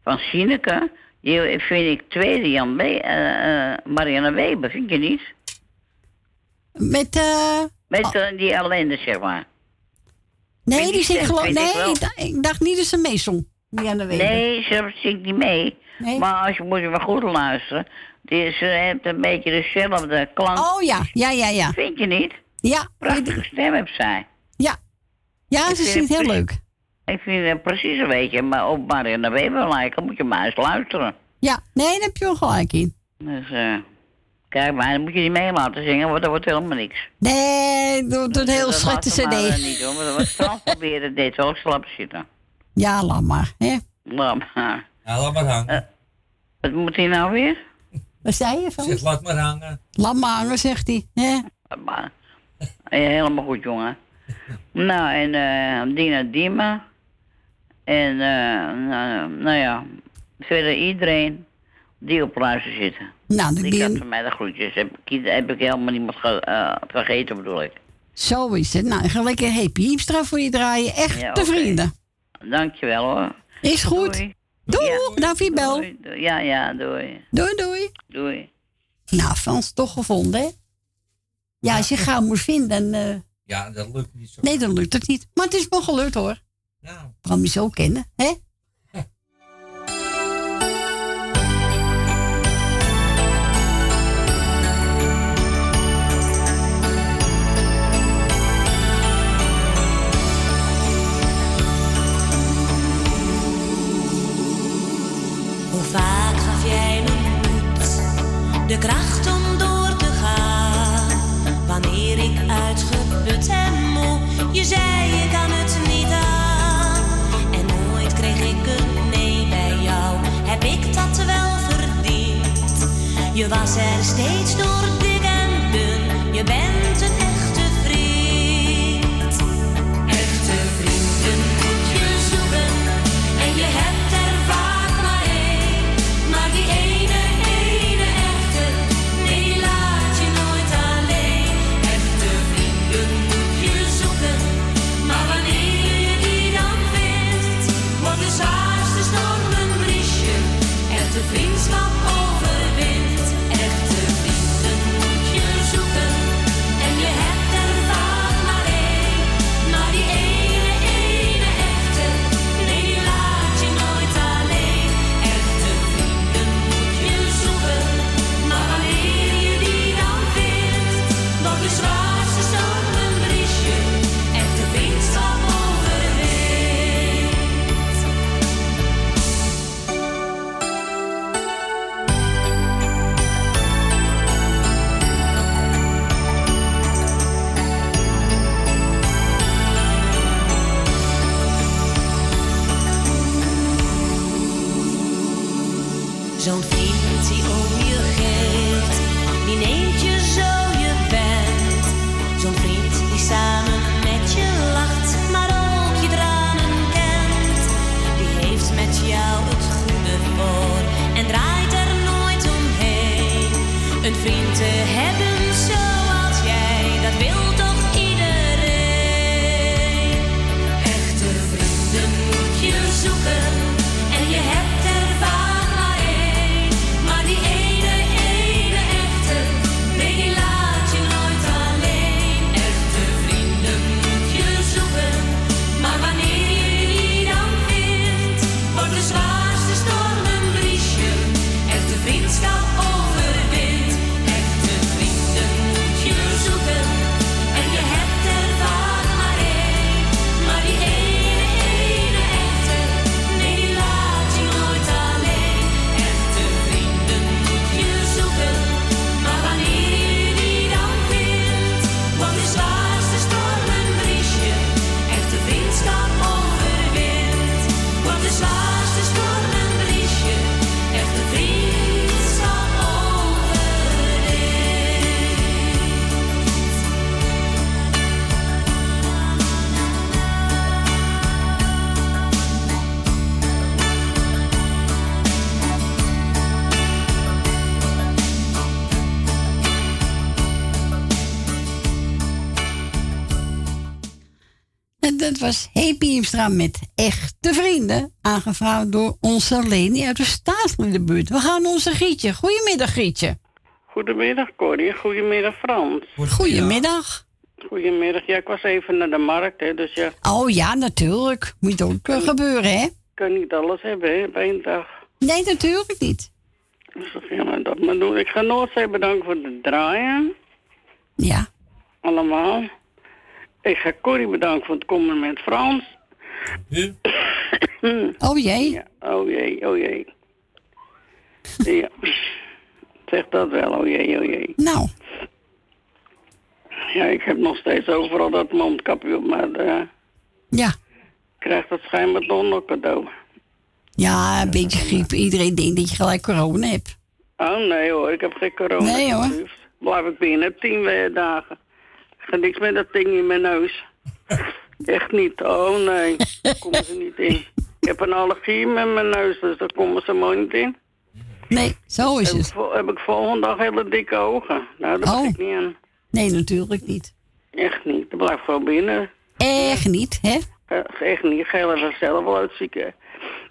van Sineke, die vind ik tweede Jan B. eh, eh, Marianne Weber, vind je niet? Met, eh... Met eh, die ellende, zeg maar. Nee, die stem geloof ik Nee, ik dacht, ik dacht niet dat ze meezong. De Weber. Nee, ze zingt niet mee. Nee? Maar als je moet je wel goed luisteren. Die, ze heeft een beetje dezelfde klank. Oh ja, ja, ja, ja. Vind je niet? Ja. Prachtige stem heeft zij. Ja. Ja, Ik ze zingt heel leuk. Ik vind het precies een beetje, maar op Marianne Weber lijken moet je maar eens luisteren. Ja, nee, daar heb je wel gelijk in. Dus, eh kijk maar, dan moet je niet mee laten zingen, want dat wordt helemaal niks. Nee, doe doe een heel Dat slechte laten we maar, eh, cd. niet doen, want wat Frans [LAUGHS] proberen dit ook slap zitten. Ja, laat maar. Hè? Laat maar. Ja, laat maar hangen. Wat moet hij nou weer? Wat zei je van? Zeg, laat maar hangen. Laat maar hangen, zegt hij. Hè? Laat maar. Ja, helemaal goed, jongen. nou, en eh Dina Dima. En, eh nou, nou ja, verder iedereen die op luister zitten. Nou, Die ben van mij de groetjes. Heb, ik- heb ik helemaal niemand ge- eh, vergeten, bedoel ik. Zo is het. Nou, ik ga lekker Happy Hiemstra voor je draaien. Echte Ja, oké. vrienden. Dankjewel hoor. Is goed. Doei. Doei, Ja. dank voor je bel. Doei, doei. Ja, ja, doei. Doei, doei. Doei. Nou, Frans, toch gevonden, hè? Ja, als je gauw moet vinden, dan... eh, Ja, dat lukt niet zo. Nee, dan lukt het niet. Maar het is wel gelukt, hoor. Ja. Waarom je zo kennen, hè? Hoe vaak gaf jij me moed, de kracht om door te gaan? Wanneer ik uitgeput en moe, je zei je kan Je was er steeds door dik en je bent dat was Happy Hiemstra met Echte Vrienden. Aangevraagd door onze Leni uit de staatsliedenbuurt. We gaan onze Gietje. Goedemiddag Gietje. Goedemiddag Corrie, goedemiddag Frans. Goedemiddag. Goedemiddag, ja ik was even naar de markt hè, dus ja, Oh ja, natuurlijk. Moet ook eh, gebeuren, hè? ik kan niet alles hebben hè, op één dag. Nee, natuurlijk niet. Dus dat gaan we dat maar doen. Ik ga Noordzee bedanken voor het draaien. Ja. Allemaal. Ik ga Corrie bedanken voor het komen met Frans. [COUGHS] Oh jee. Ja, oh jee, oh jee. Ja. Zeg dat wel, oh jee, oh jee. Nou. Ja, ik heb nog steeds overal dat mondkapje op, maar eh, Ja. ik krijg dat schijnbaar toch nog cadeau. Ja, een beetje griep. Iedereen denkt dat je gelijk corona hebt. Oh nee hoor, ik heb geen corona. Nee, hoor. Blijf ik binnen, tien dagen. Ik ga niks met dat ding in mijn neus. [LAUGHS] Echt niet, oh nee, daar komen ze niet in. Ik heb een allergie met mijn neus, dus daar komen ze mooi niet in. Nee, zo is heb het. Ik, vol- heb ik volgende dag hele dikke ogen. Nou, dat Oh. ik niet aan. Nee, natuurlijk niet. Echt niet, dat blijft gewoon binnen. Echt niet, hè? Eh, Echt niet, ik ga heel even zelf wel uitzieken.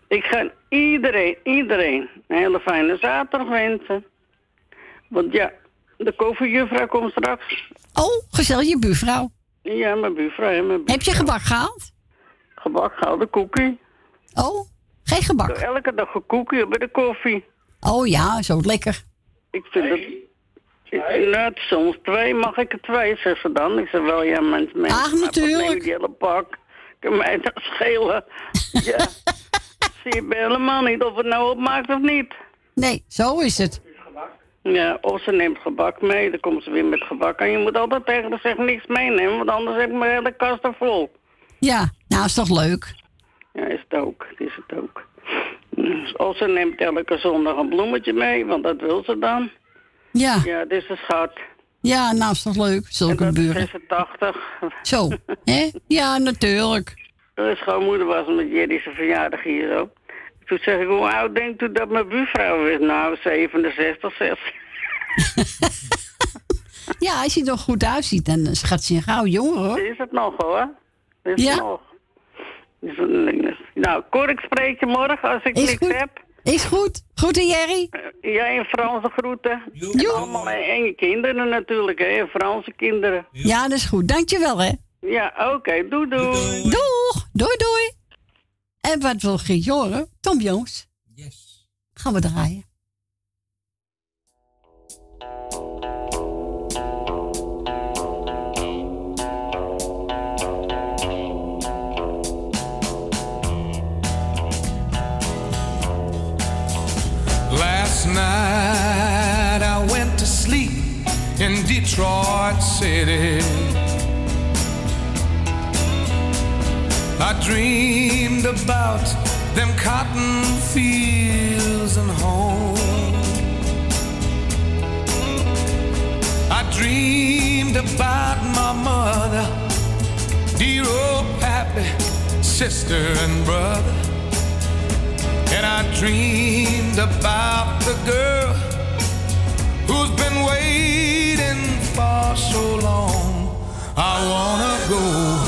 Ik ga iedereen, iedereen een hele fijne zaterdag wensen. Want ja, de koffiejuffrouw komt straks. Oh, gezellig, je buurvrouw. Ja, mijn buurvrouw. hè, Mijn Heb je gebak gehaald? Gebak gehaald, de koekie. Oh, geen gebak. Elke dag een koekie bij de koffie. Oh ja, zo lekker. Ik vind het... Ik, nou, soms twee, mag ik er twee, zegt ze dan. Ik zeg wel, ja, mensen, mensen. Ach, natuurlijk. je die hele pak? Kan mij dat schelen? [LAUGHS] ja. Zie je helemaal niet of het nou opmaakt of niet. Nee, zo is het. Ja, of ze neemt gebak mee, dan komt ze weer met gebak. En je moet altijd tegen haar zeggen, niks meenemen, want anders heb ik mijn hele kast er vol. Ja, nou is toch leuk? Ja, is het ook. Is het ook. Dus Of ze neemt elke zondag een bloemetje mee, want dat wil ze dan. Ja. Ja, dit is een schat. Ja, nou is toch leuk? Zulke buren. 86. Zo, hè? Ja, natuurlijk. [LAUGHS] De schoonmoeder was met Jerry zijn verjaardag hier zo. Toen zeg ik, hoe oud denkt u dat mijn buurvrouw is? Nou, 67, 6. [LAUGHS] Ja, als je er nog goed uitziet, dan schat ze een gauw jonger hoor. Is het nog hoor. Is Ja. het nog. Is het niks. Nou, Cor, ik spreek je morgen als ik Is niks goed. heb. Is goed. Groeten Jerry. Jij en Franse groeten. En allemaal en je kinderen natuurlijk, hè. en Franse kinderen. Ja, dat is goed. Dankjewel hè. Ja, oké. Doei, doei. Doeg. Doei doei. En wat wil Giet horen? Tom Jones. Yes. Gaan we draaien. Last night I went to sleep in Detroit City. I dreamed about them cotton fields and home. I dreamed about my mother, dear old pappy, sister and brother. And I dreamed about the girl who's been waiting for so long. I wanna go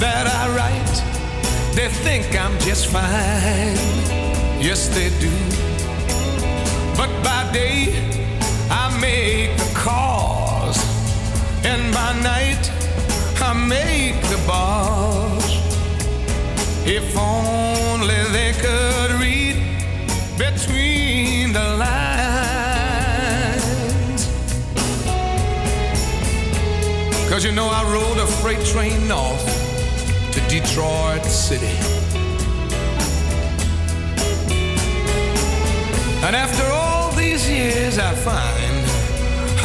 that I write, they think I'm just fine. Yes, they do. But by day, I make the calls, and by night, I make the bars. If only they could read between the lines. Cause you know, I rode a freight train north to Detroit City. And after all these years, I find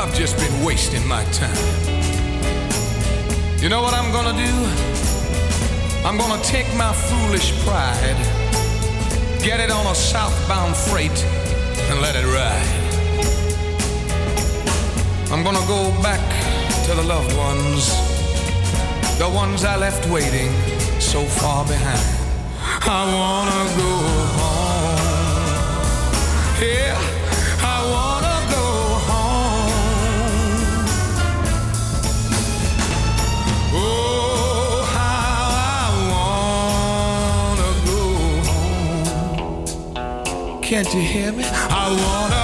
I've just been wasting my time. You know what I'm gonna do? I'm gonna take my foolish pride, get it on a southbound freight, and let it ride. I'm gonna go back to the loved ones, the ones I left waiting so far behind. I wanna go home. Yeah, I wanna go home. Oh, how I wanna go home. Can't you hear me? I wanna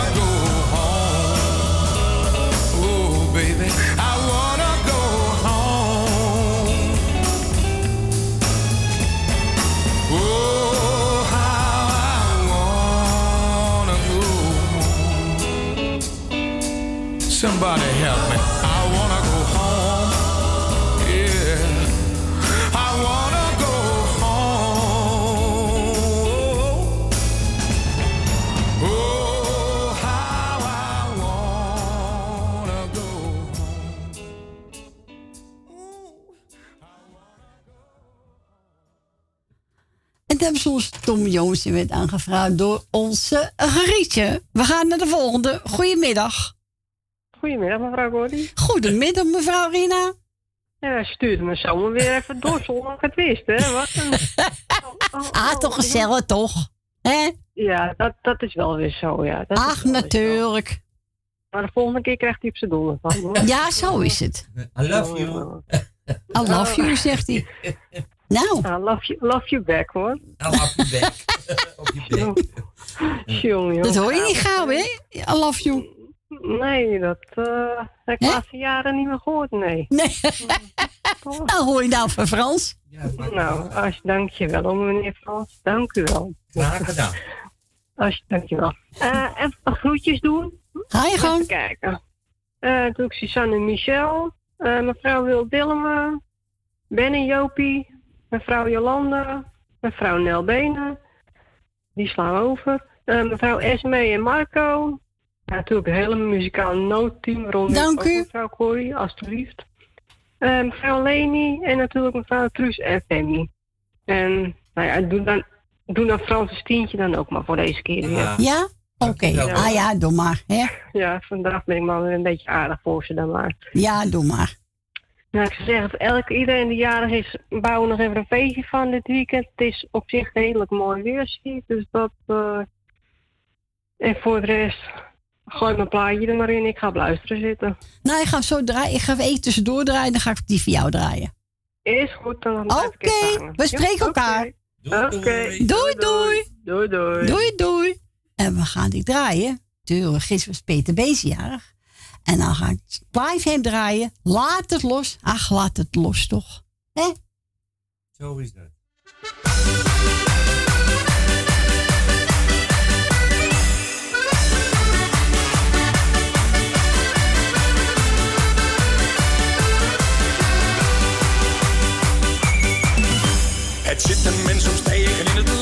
Somebody help me. I wanna go home. Yeah. I wanna go home. Oh, how I wanna go En hebben ze ons Tom Jones die werd aangevraagd door onze Grietje. We gaan naar de volgende. Goedemiddag. Goedemiddag, mevrouw Gordy. Goedemiddag, mevrouw Rina. Ja, hij stuurde me zomaar weer even door zonder ik het wist, hè. Wat een... [LAUGHS] ah, toch gezellig, toch? Hè? Ja, dat, dat is wel weer zo, ja. Dat Ach, natuurlijk. zo. Maar de volgende keer krijgt hij op zijn doelen van. hoor. Ja, zo is het. I love you. I love you, zegt hij. [LAUGHS] Nou. I love you, love you back, hoor. I love you back. [LAUGHS] Op je bek. Jongen, jongen. Dat hoor je niet gauw, hè? I love you. Nee, dat eh, heb ik de laatste jaren niet meer gehoord, nee. Nee. [LAUGHS] nou, hoor je nou van Frans? Nou, als, dank je wel, meneer Frans. Dank u wel. Graag gedaan. Als, dank je wel. Eh, even wat groetjes doen. Ga je. Even kijken. Eh doe ik Suzanne en Michel. eh, mevrouw Wil Dillema. Ben en Jopie. Mevrouw Jolanda. Mevrouw Nel Benen. Die slaan we over. Eh, mevrouw Esme en Marco. Ja, natuurlijk een hele muzikaal noodteam. Rond Dank u. Mevrouw Corrie, alstublieft. Eh, mevrouw Leni en natuurlijk mevrouw Truus en Femi. En nou ja, doe dan, doe dan Frans Tientje dan ook maar voor deze keer weer. Ja? Oké. Ah ja, doe maar. Hè? Ja, vandaag ben ik maar weer een beetje aardig voor ze dan maar. Ja, doe maar. Nou, ik zou zeggen, elke, iedereen die jarig is, bouwen nog even een feestje van dit weekend. Het is op zich redelijk mooi weer, zie ik. Dus dat... eh, En voor de rest, gooi mijn plaatje er maar in. Ik ga op luisteren zitten. Nou, ik ga zo draaien. Ik ga even even tussendoor draaien. Dan ga ik die voor jou draaien. Is goed, dan Oké, we spreken Ja, elkaar. Oké. Doei, doei. Doei, doei. Doei, doei. En we gaan die draaien. Tuurlijk, gisteren was Peter Bees jarig. En dan ga ik live hem draaien. Laat het los. Ach, laat het los toch. Hè? Zo is dat. Het zit een mens soms tegen in het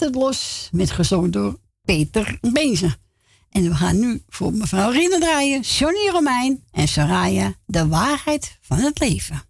Het los met gezongen door Peter Bezen. En we gaan nu voor mevrouw Rina draaien, Johnny Romein en Soraya, de waarheid van het leven.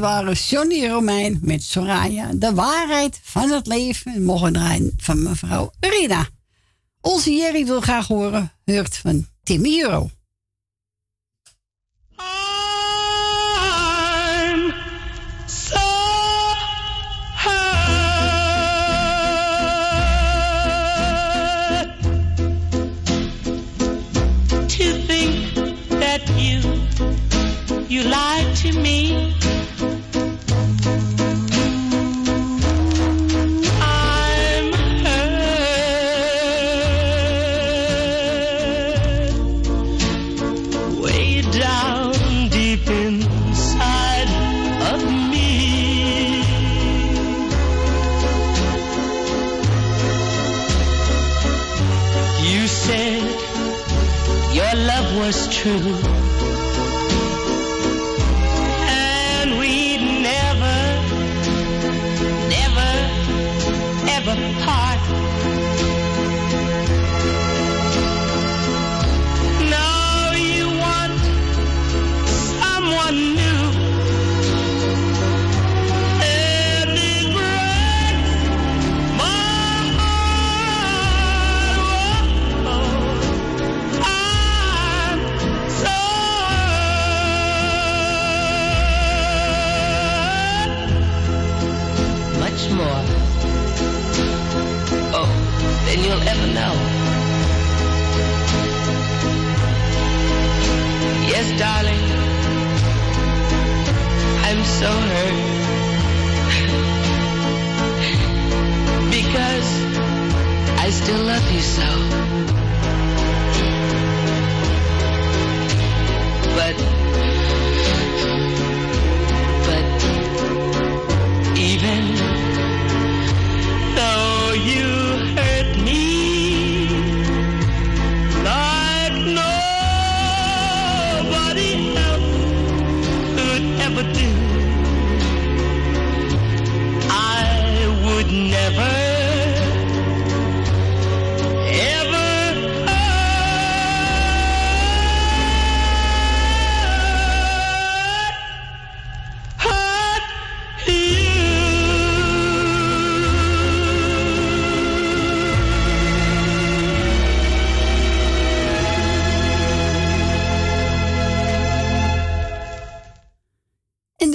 Waren Johnny Romein met Soraya. De waarheid van het leven mogen draaien van mevrouw Rina. Onze Jerry wil graag horen. Hurt van Timmy Euro. True.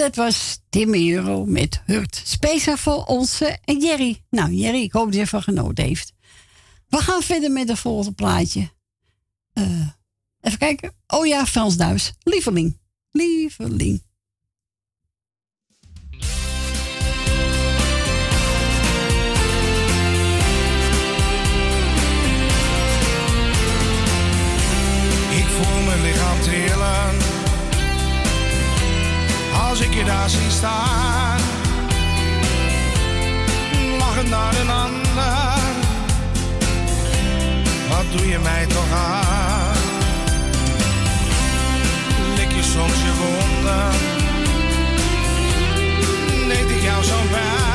Dat was Timmy Euro met Hurt. Speciaal voor onze Jerry. Nou, Jerry, ik hoop dat je ervan genoten heeft. We gaan verder met het volgende plaatje. Eh, even kijken. Oh ja, Frans Duis. Lieveling. Lieveling. Als ik je daar zie staan. Lachend naar een ander, wat doe je mij toch aan? Lik je soms je wonden, deed ik jou zo'n pijn?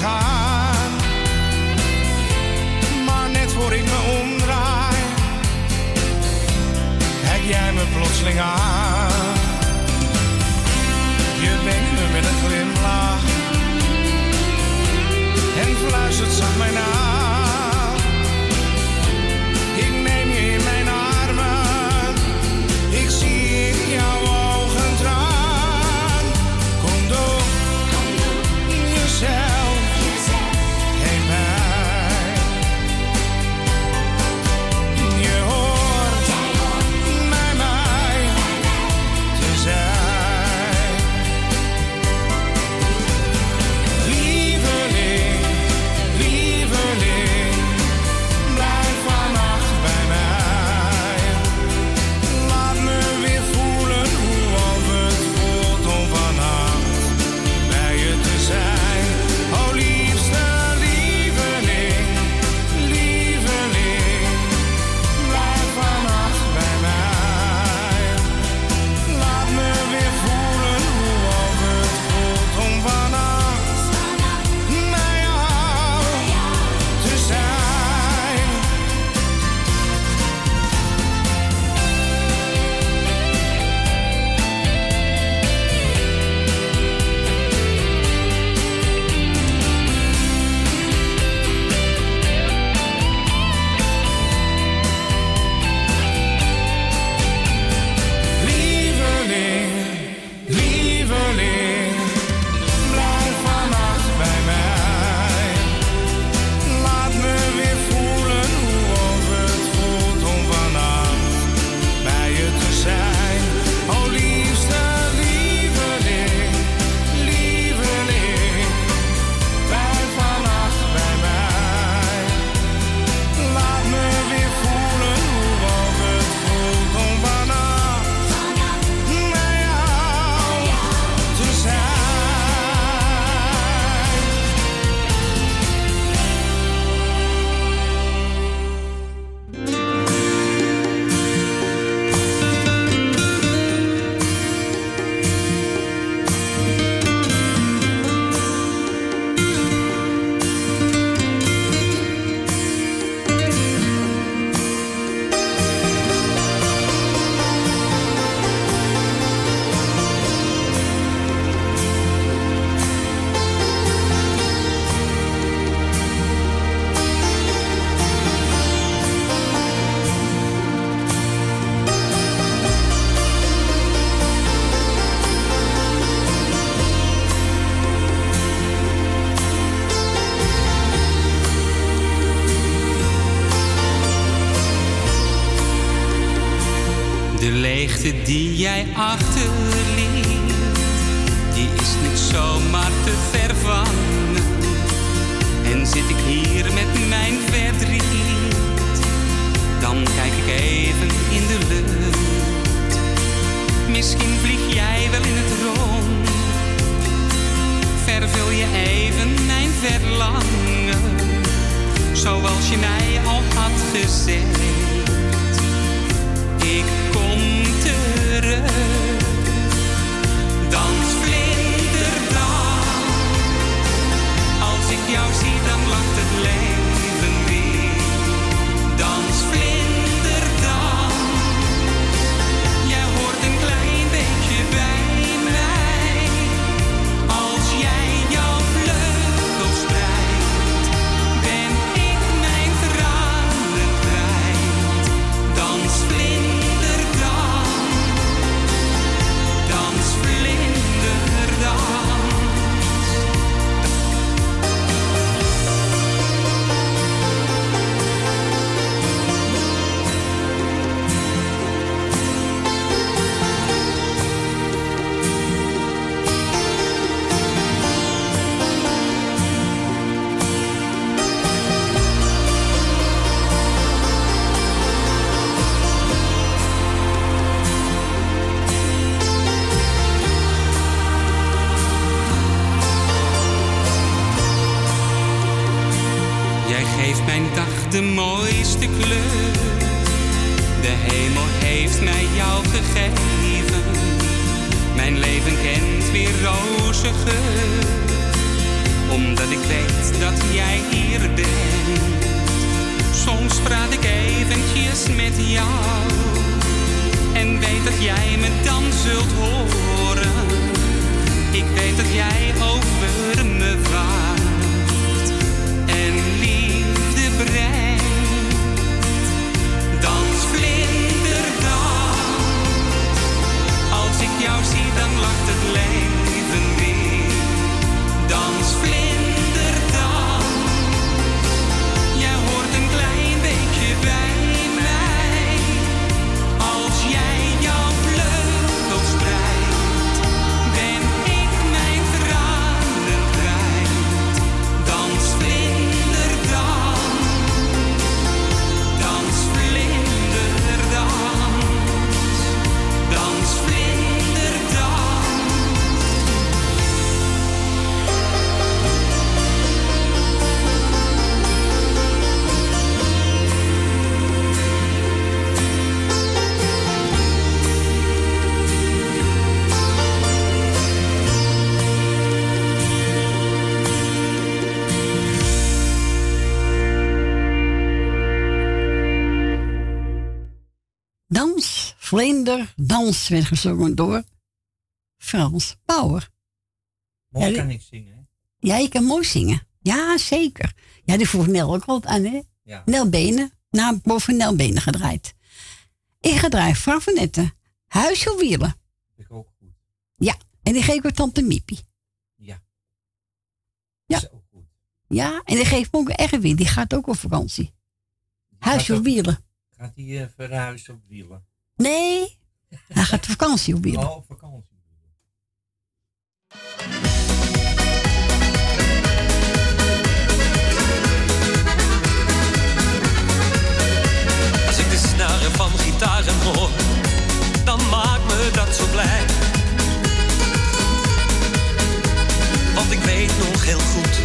gaan. Maar net voor ik me omdraai, kijk jij me plotseling aan. Je wenkt me met een glimlach en fluistert zacht mij na. De leegte die jij achterliet, die is niet zomaar te vervangen. En zit ik hier met mijn verdriet, dan kijk ik even in de lucht. Misschien vlieg jij wel in het rond, vervul je even mijn verlangen, zoals je mij al had gezegd. Ik Dans vlinderdag, als ik jou zie, dan langt het leven. Dans werd gezongen door Frans Bauer. Mooi Ja, kan ik zingen. hè? Ja, je kan mooi zingen. Ja, zeker. Ja, die vroeg Nel ook altijd aan, hè? Ja. Nel Benen. Na boven Nel Benen gedraaid. Ik gedraaid Frank van Netten. Huisje op wielen. Ik ook goed. Ja, en die geef ik tante Miepie. Ja. Ja. Ja, en die geeft me ook Erwin. Die gaat ook op vakantie. Huisje op wielen. Gaat hij eh, verhuizen op wielen? Nee, hij gaat vakantie op wielen. Oh, vakantie. Als ik de snaren van gitaren hoor, dan maakt me dat zo blij. Want ik weet nog heel goed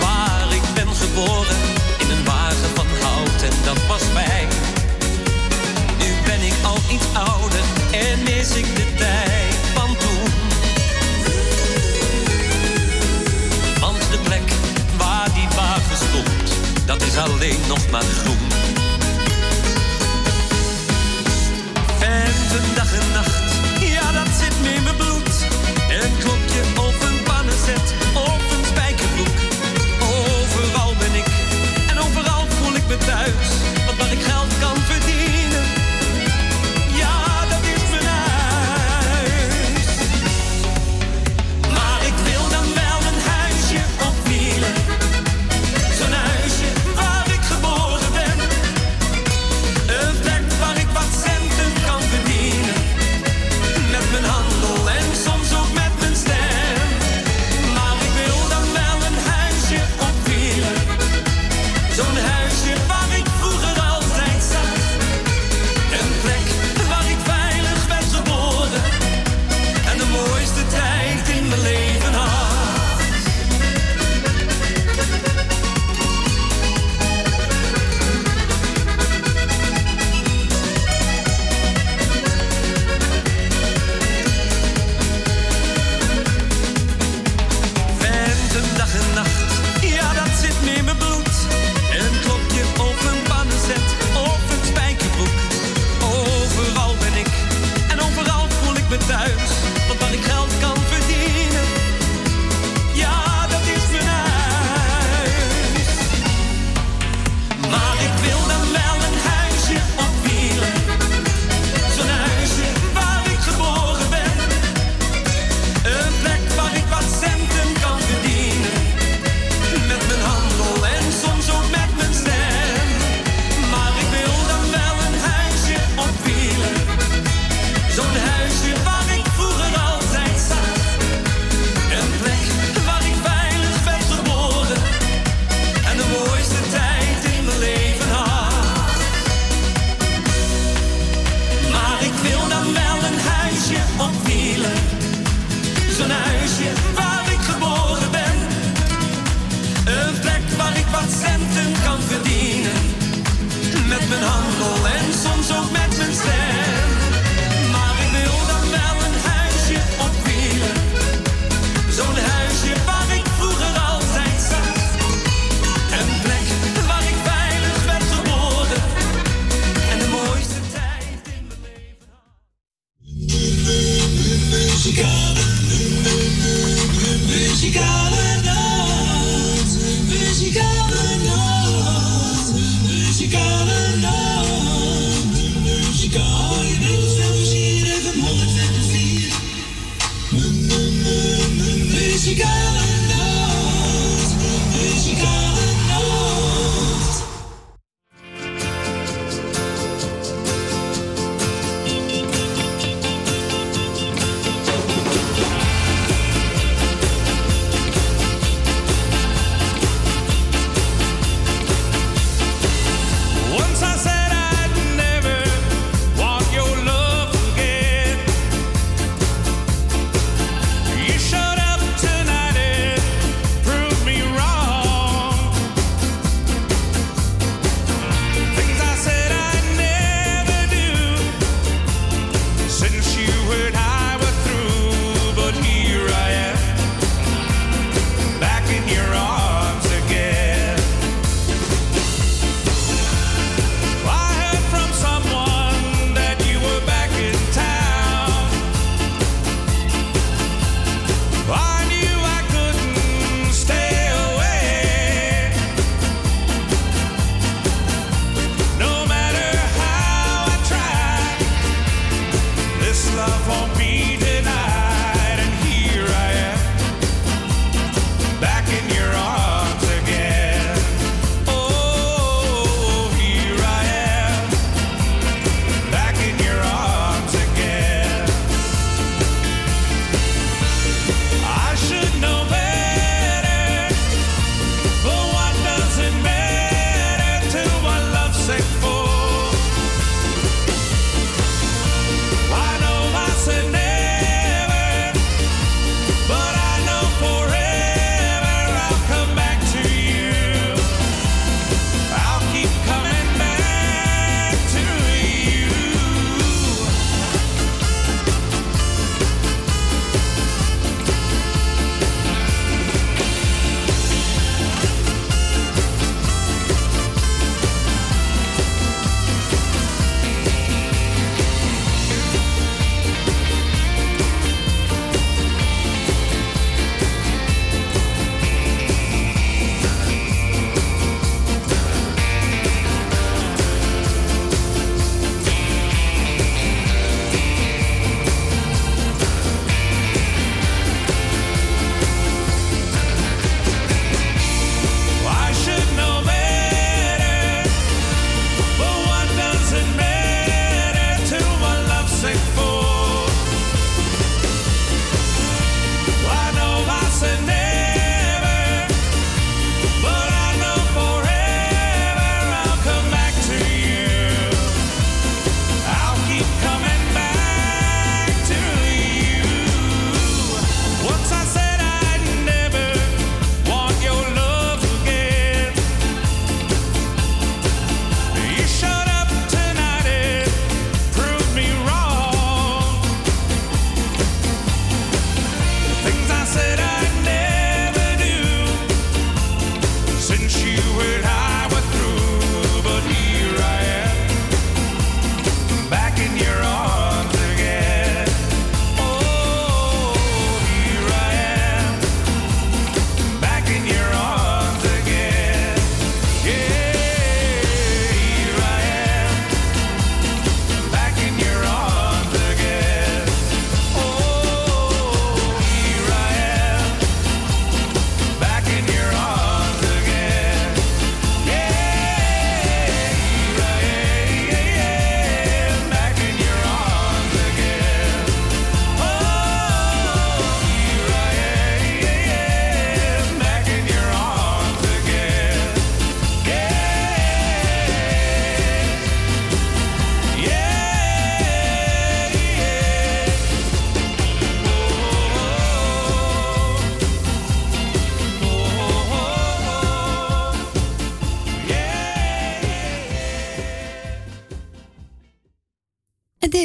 waar ik ben geboren. In een wagen van hout en dat was fijn. Al iets ouder en mis ik de tijd van toen. Want de plek waar die wagen stond, dat is alleen nog maar groen. En nacht,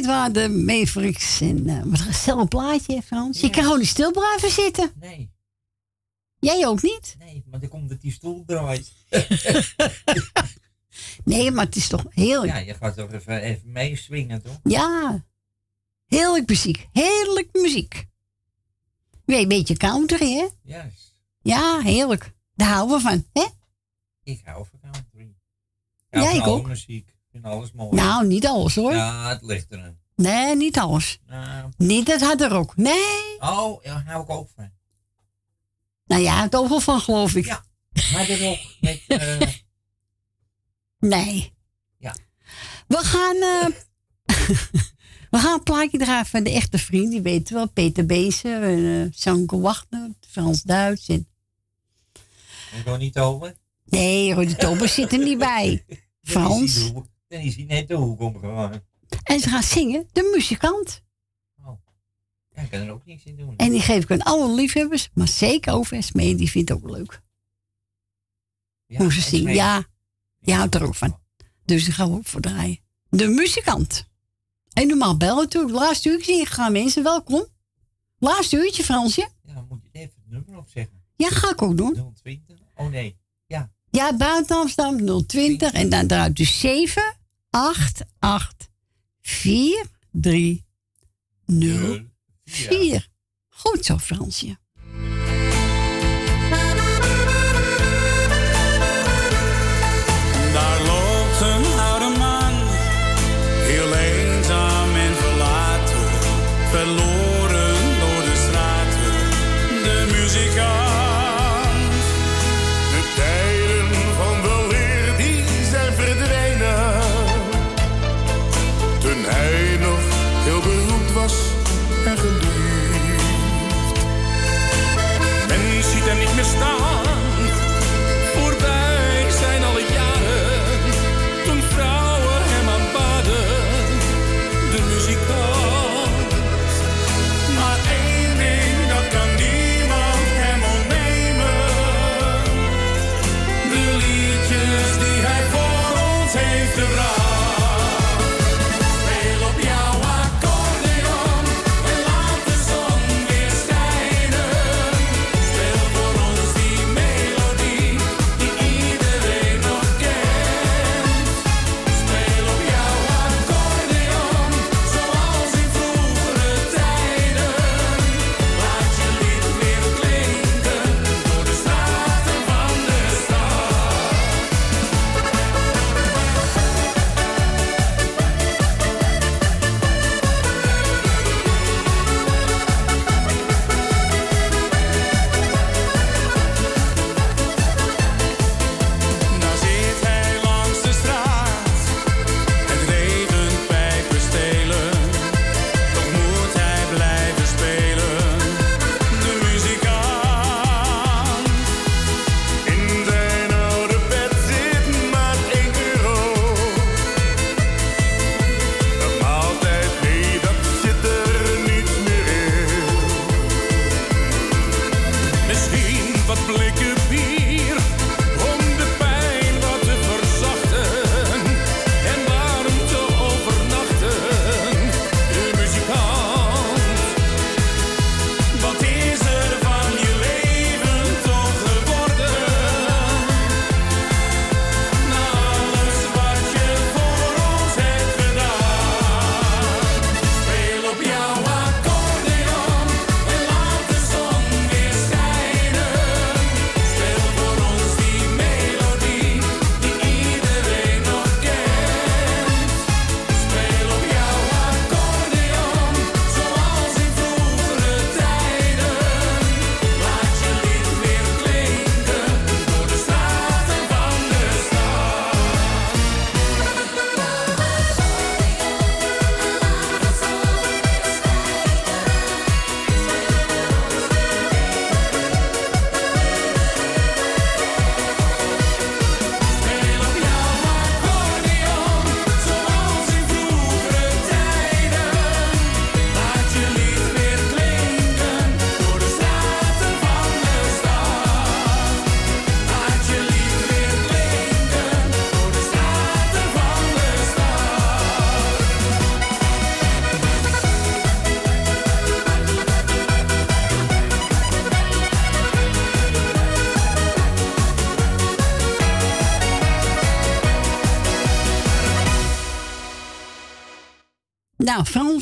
dit waren de Mavericks. En eh, wat een gezellig plaatje, Frans. Je kan gewoon niet stil blijven zitten. Nee. Jij ook niet? Nee, maar dan komt dat die stoel draait. [LAUGHS] Nee, maar het is toch heerlijk. Ja, je gaat toch even, even meeswingen, toch? Ja. Heerlijk muziek. Heerlijk muziek. Weer een beetje country, hè? Juist. Ja, heerlijk. Daar houden we van, hè? Ik hou van country. Ja, ik ook. muziek. Alles mooi. Nou, niet alles, hoor. Ja, het ligt er. Nee, niet alles. Nou. Niet het harde rock. Nee. Oh, ja, hou ik ook van. Nou ja, het overal van, geloof ik. Ja. Harde rock met... [LAUGHS] eh, Nee. Ja. We gaan... eh, [LAUGHS] we gaan een plaatje draaien van de echte vriend. Die weten wel. Peter Bezen, en, eh Sanke Wachter, Frans Duits. En... wil niet over. Nee, Roddy Tober zit er niet bij. [LAUGHS] Frans. Dan is hij net de hoek omgegaan. En ze gaan zingen, de muzikant. Ja, ik kan er ook niks in doen. En die geef ik aan alle liefhebbers, maar zeker over Esmee, die vindt het ook leuk. Hoe ze zingen, Esmee. ja. Die houdt er ook van. Dus daar gaan we ook voor draaien. De muzikant. En normaal bellen natuurlijk. Laatste uurtje gaan mensen, welkom. Laatste uurtje, Fransje. Ja, moet je even het nummer opzeggen. Ja, ga ik ook doen. 020? Oh nee. Ja. Buiten Amsterdam 020 en dan draait dus 7 8 8 4 3 0 4. Goed zo, Fransje.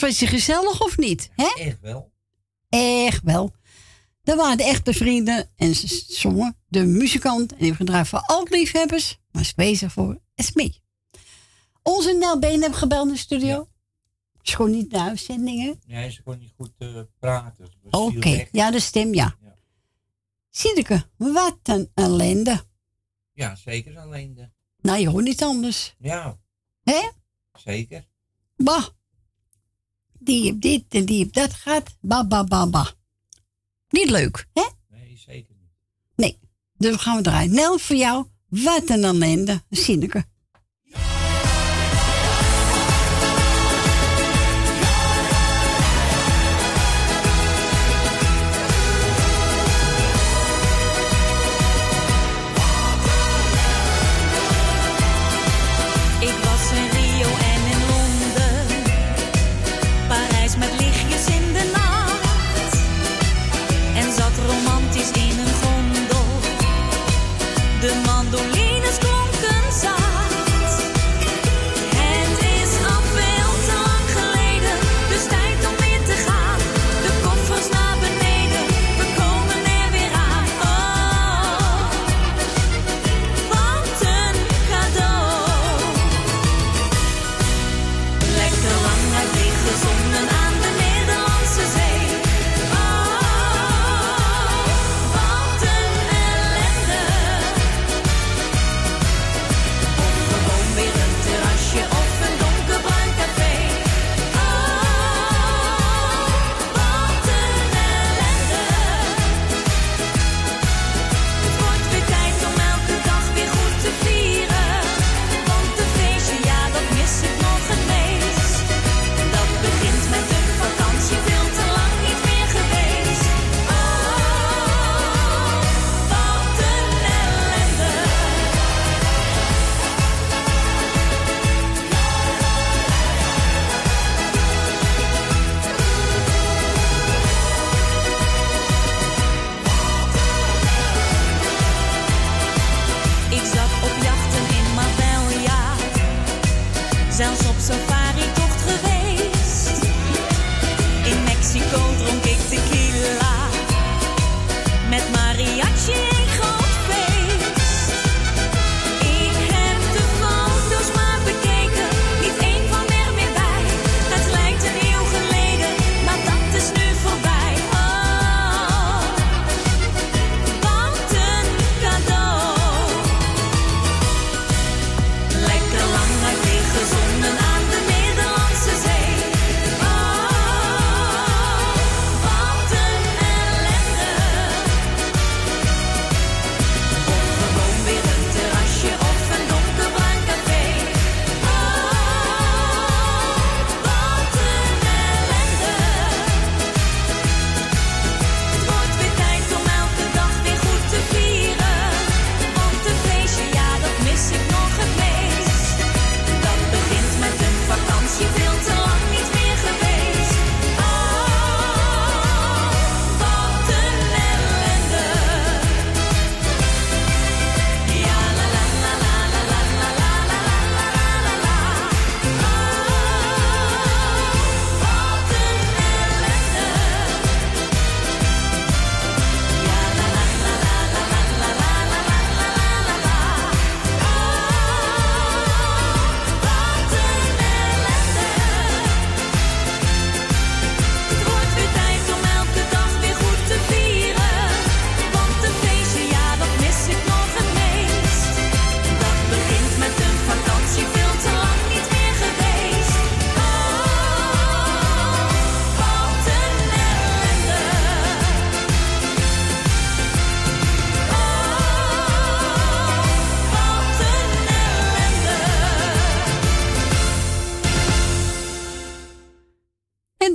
was je gezellig of niet? Echt wel. Echt wel. Dat waren de echte vrienden en ze zongen de muzikant en heeft gedraaid voor al liefhebbers, maar is bezig voor Esme. Onze Nel Been hebben gebeld in de studio. Ja. Is gewoon niet naar uitzendingen. Nee, ze kon niet goed uh, praten. Oké, ja, de stem, ja. ja. Wat een ellende. Ja, zeker ellende. Nou, je hoort niet anders. Ja. Hè? Zeker. Bah die op dit en die op dat gaat. Ba, ba, ba, ba. Niet leuk, hè? Nee, zeker niet. Nee, dus gaan we draaien. Nel, voor jou, wat een ellende. Zinneke.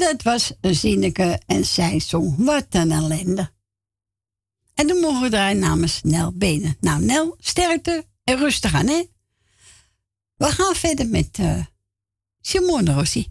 het was Zinneke en zij zong Wat een ellende. En dan mogen we draaien namens Nel Benen. Nou, Nel, sterkte en rustig aan, hè? We gaan verder met eh, Simone Rossi.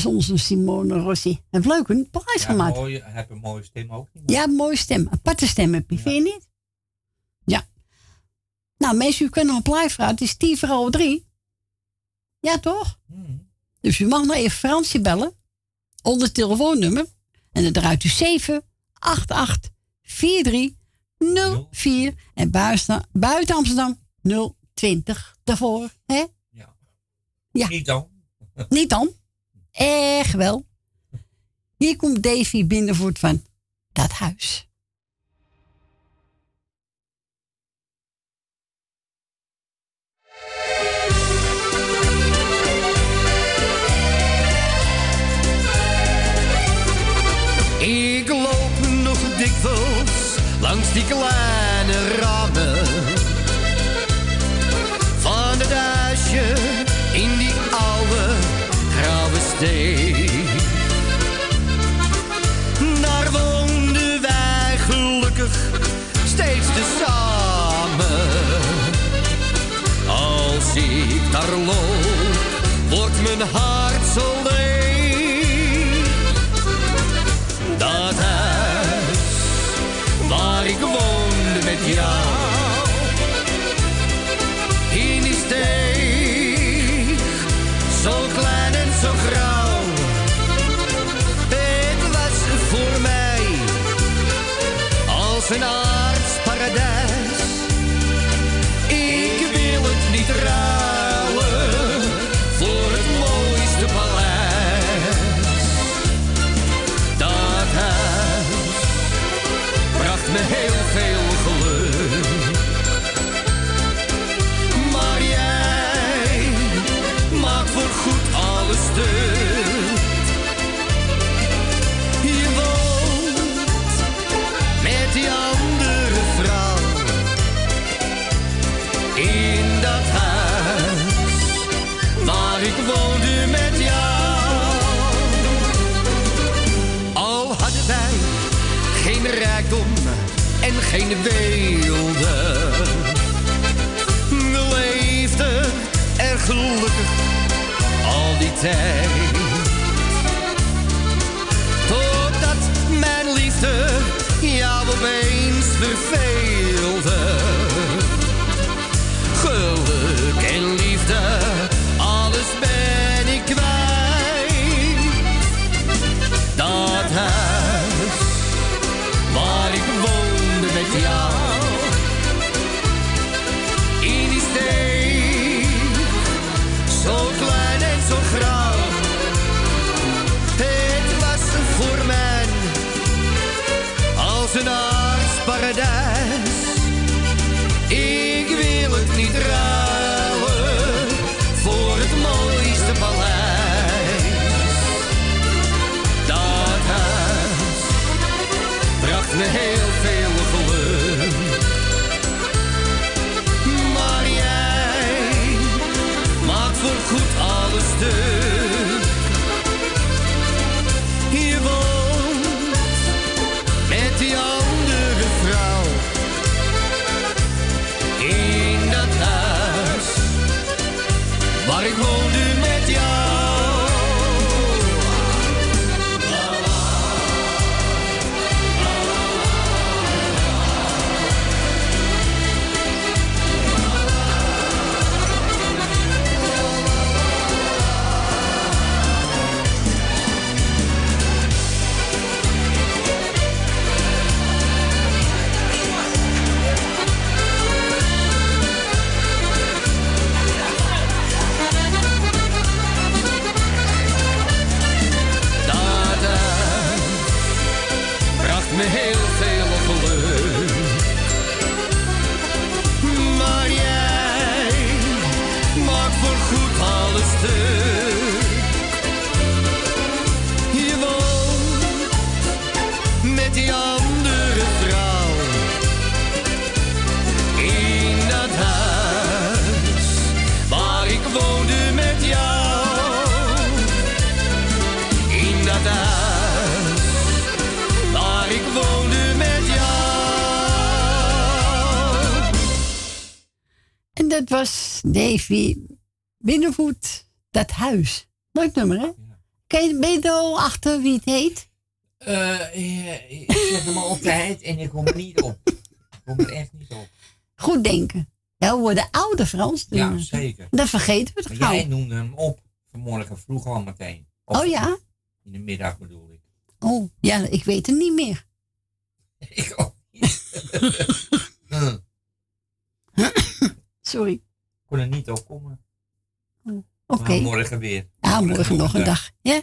Is onze Simone Rossi. Heeft leuk een prijs Ja, gemaakt. mooi, heeft een mooie stem ook. Ja, een mooie stem. Aparte stem heb je, vind je niet? Ja. Nou, mensen, u kunt nog een plaat vragen. Het is tien voor half drie. Ja, toch? Dus u mag nog even Fransje bellen. Onder het telefoonnummer. En dan draait u 788 4304. En buiten, buiten Amsterdam 020 daarvoor. Hè? Ja. Ja. Niet dan. Niet dan. Echt wel. Hier komt Davy Binnenvoet van dat huis. Ik loop nog dikwijls langs die kleine loop, wordt mijn hart zo leeg. Dat huis waar ik woonde Davy Binnenvoet, dat huis. Leuk nummer, hè? Ken je, ben je er al achter wie het heet? Eh, eh, ik zeg hem altijd en ik kom er niet op. Ik kom er echt niet op. Goed denken. Ja, we worden ouder, Frans. Ja, zeker. Dan vergeten we het Maar gauw. jij noemde hem op vanmorgen vroeg al meteen. Of Oh ja? In de middag bedoel ik. Oh, ja, ik weet het niet meer. [LAUGHS] Ik ook niet. [LAUGHS] Sorry. Kon er niet op komen. Oké. Morgen weer. Ja, morgen nog een dag. Ja.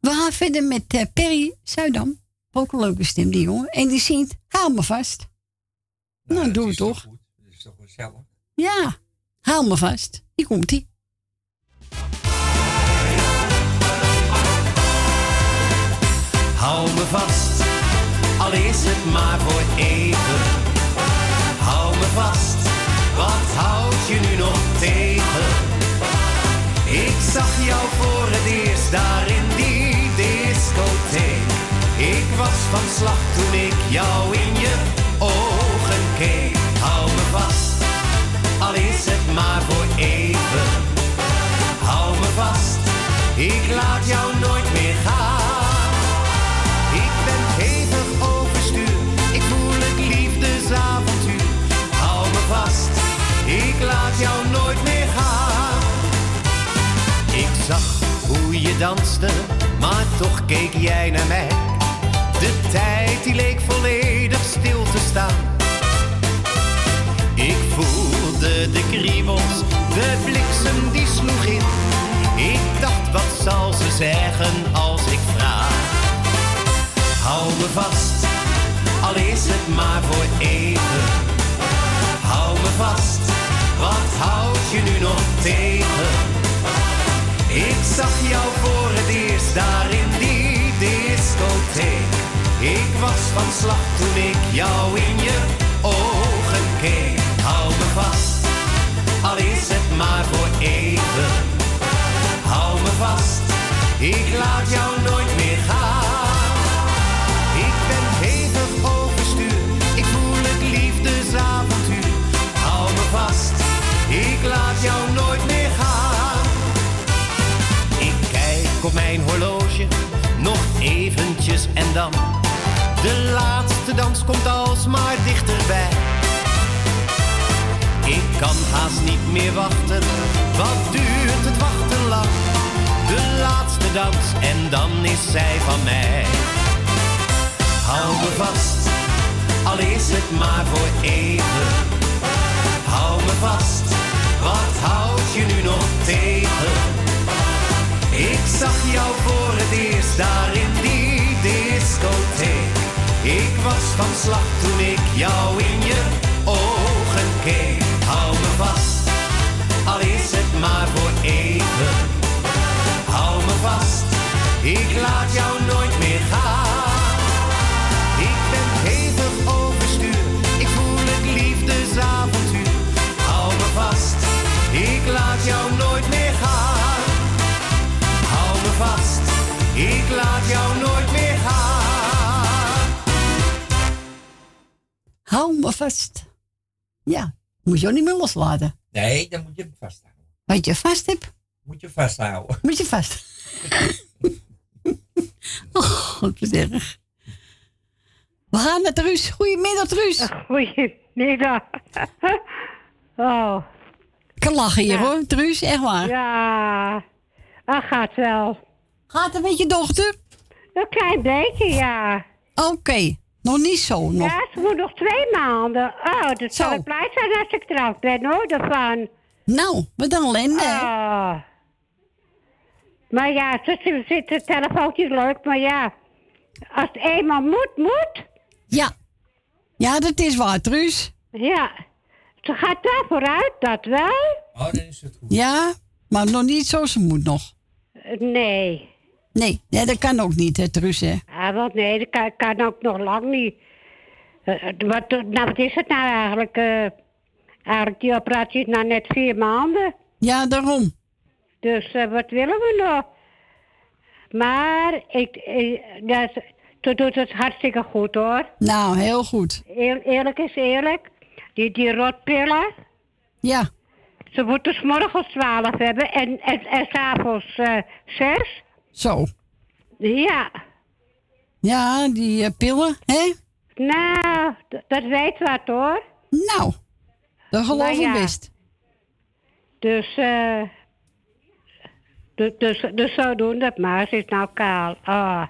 We gaan verder met eh, Perry Zuidam. Ook een leuke stem, die jongen. En die zingt Haal me vast. Nou, doe het toch. Dat is toch gezellig. Ja, haal me vast. Hier komt ie. Hou me vast, al is het maar voor even. Hou me vast, je? Ik zag jou voor het eerst daar in die discotheek. Ik was van slag toen ik jou in je ogen keek. Hou me vast, al is het maar voor even. Danste, maar toch keek jij naar mij. De tijd die leek volledig stil te staan. Ik voelde de kriebels, de bliksem die sloeg in. Ik dacht, wat zal ze zeggen als ik vraag? Hou me vast, al is het maar voor even. Hou me vast, wat houd je nu nog tegen? Ik zag jou daar in die discotheek. Ik was van slag toen ik jou in je ogen keek. Hou me vast, al is het maar voor even. Hou me vast, ik laat De laatste dans komt alsmaar dichterbij. Ik kan haast niet meer wachten, wat duurt het wachten lang? De laatste dans en dan is zij van mij. Hou me vast, al is het maar voor even. Hou me vast, wat houd je nu nog tegen? Ik zag jou voor het eerst daar in die discotheek. Ik was van slag toen ik jou in je ogen keek. Hou me vast, al is het maar voor even. Hou me vast, ik laat jou Hou me vast. Ja, moet je ook niet meer loslaten. Nee, dan moet je hem vasthouden. Wat je vast hebt, Moet je vasthouden. moet je vast. [LAUGHS] oh, wat erg. We gaan naar Truus. Goedemiddag, Truus. Goedemiddag. oh. Ik kan lachen hier Ja. hoor, Truus, echt waar. Ja, dat gaat wel. Gaat het met je dochter? Een klein beetje, ja. Oké, nog niet zo. Nog. Ja, ze moet nog twee maanden. Oh, dat zal ik blij zijn als ik eraf ben, hoor, daarvan. Nou, wat een ellende. Oh. Maar ja, ze zit de telefoontje leuk, maar ja. Als het eenmaal moet, moet. Ja. Ja, dat is waar, Truus. Ja. Ze gaat daar vooruit, dat wel. Oh, dan is het goed. Ja, maar nog niet zoals ze moet nog. Nee. Nee, nee dat kan ook niet, hè, Truus, hè. Ah, nee, dat kan, kan ook nog lang niet. Eh, eh, wat, nou, wat is het nou eigenlijk? eh, eigenlijk, die operatie is nou net vier maanden. Ja, daarom. Dus eh, wat willen we nog? Maar ik, ik, ze, ze doet het hartstikke goed hoor. Nou, heel goed. Eer- eerlijk is eerlijk. Die, die rotpillen. Ja. Ze moeten 's morgens 12 hebben en, en, en s'avonds eh 6. Zo. Ja. Ja, die eh, pillen, hè? Nou, dat weet wat hoor. Nou, dat geloof Nou ik best. Dus, eh. dus, dus, dus zo doen dat maar. Ze is nou kaal. Ah.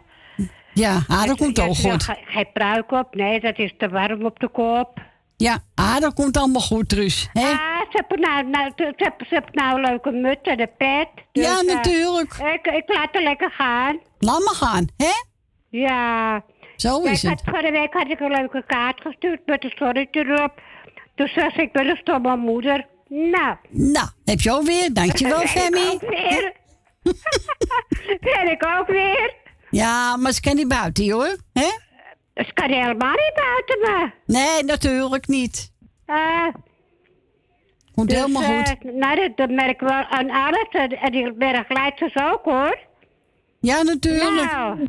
Ja, ah, dat komt al goed. ge- Geen pruik op. Nee, dat is te warm op de kop. Ja, ah, dat komt allemaal goed, Truus. Hè? Ah, ze hebben nou, nou, ze, hebben- ze hebben nou een leuke muts en een pet. Ja, eh, natuurlijk. ik, ik laat er lekker gaan. Laat maar gaan, hè? Ja. Zo Ja, is het. Vorige week had ik een leuke kaart gestuurd met een zonnetje erop. Toen zei ze, ik ben een stomme moeder. Nou. Nou, heb je ook weer. Dankjewel, Ben [LAUGHS] ik Femi. ook weer. ben [LAUGHS] [LAUGHS] ik ook weer. Ja, maar ze kan niet buiten, hoor. Hè? Ze kan helemaal niet buiten me. Nee, natuurlijk niet. Ah. Komt Dus, helemaal eh, goed. nou, dat, dat merk ik wel aan alles. En, die bergleiders ook, hoor. Ja, natuurlijk. Nou.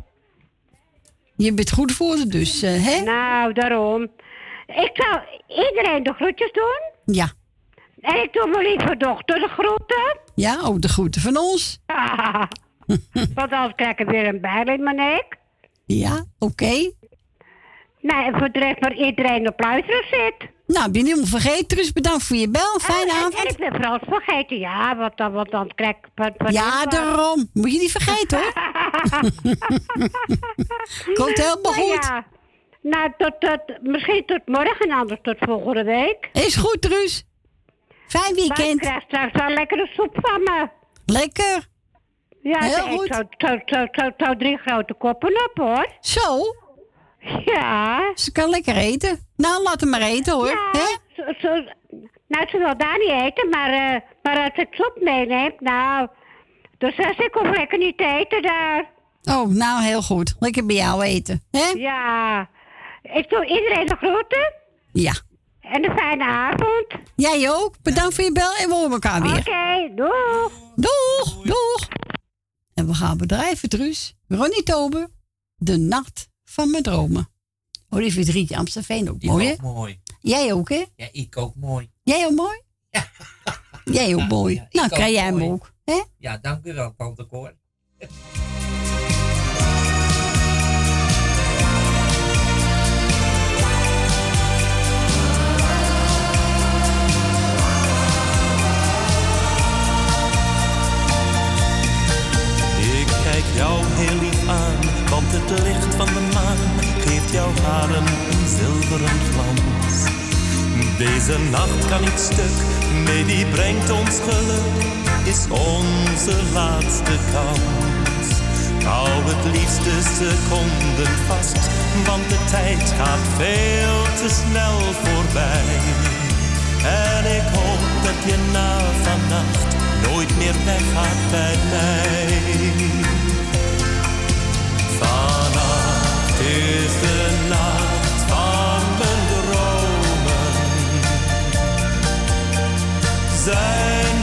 Je bent goed voor ze dus, eh, hè? Nou, daarom. Ik zou iedereen de groetjes doen. Ja. En ik doe mijn lieve dochter de groeten. Ja, ook de groeten van ons. [LAUGHS] Want anders krijg ik weer een bijl in mijn nek. Ja, oké. En voor de rest iedereen op luisteren zit. Nou, ben je helemaal vergeten, dus bedankt voor je bel. Fijne En- avond. En ik ben Frans vergeten, ja, want dan, want dan krijg ik... Ja, daarom. Moet je niet vergeten, hoor. [LAUGHS] Komt helemaal Nou goed. ja. Nou, tot, tot, misschien tot morgen, anders tot volgende week. Is goed, Truus. Fijn weekend. ik krijg straks wel lekkere soep van me. Lekker. Ja, Heel goed. Zo, zo, zo, zo, zo drie grote koppen op, hoor. Zo? [LAUGHS] Ja. Ze kan lekker eten. Nou, laat hem maar eten, hoor. Hè? Zo, zo, nou, ze wil daar niet eten, maar, eh, maar als ik soep meeneem, nou... Dus als ik hoef lekker niet te eten daar. Oh, nou, heel goed. Lekker bij jou eten. Hè? Ja. Ik doe iedereen de groeten. Ja. En een fijne avond. Jij ook. Bedankt voor je bel en we horen elkaar weer. Oké, doeg. Doeg, doeg. En we gaan bedrijven, Truus. Ronnie Tober. De nacht van mijn dromen. Oh, die verdrietje Amstelveen ook Die mooi, hè? ook mooi. Jij ook, hè? Ja, ik ook mooi. Jij ook mooi? Jij ook [LAUGHS] mooi. nou, ik krijg jij hem ook. Hè? Ja, dank u wel, tante Cor. [LAUGHS] het licht van de maan geeft jouw haren een zilveren glans. Deze nacht kan niet stuk, nee die brengt ons geluk, is onze laatste kans. Hou het liefste seconden vast, want de tijd gaat veel te snel voorbij. En ik hoop dat je na vannacht nooit meer weggaat bij mij. Zijn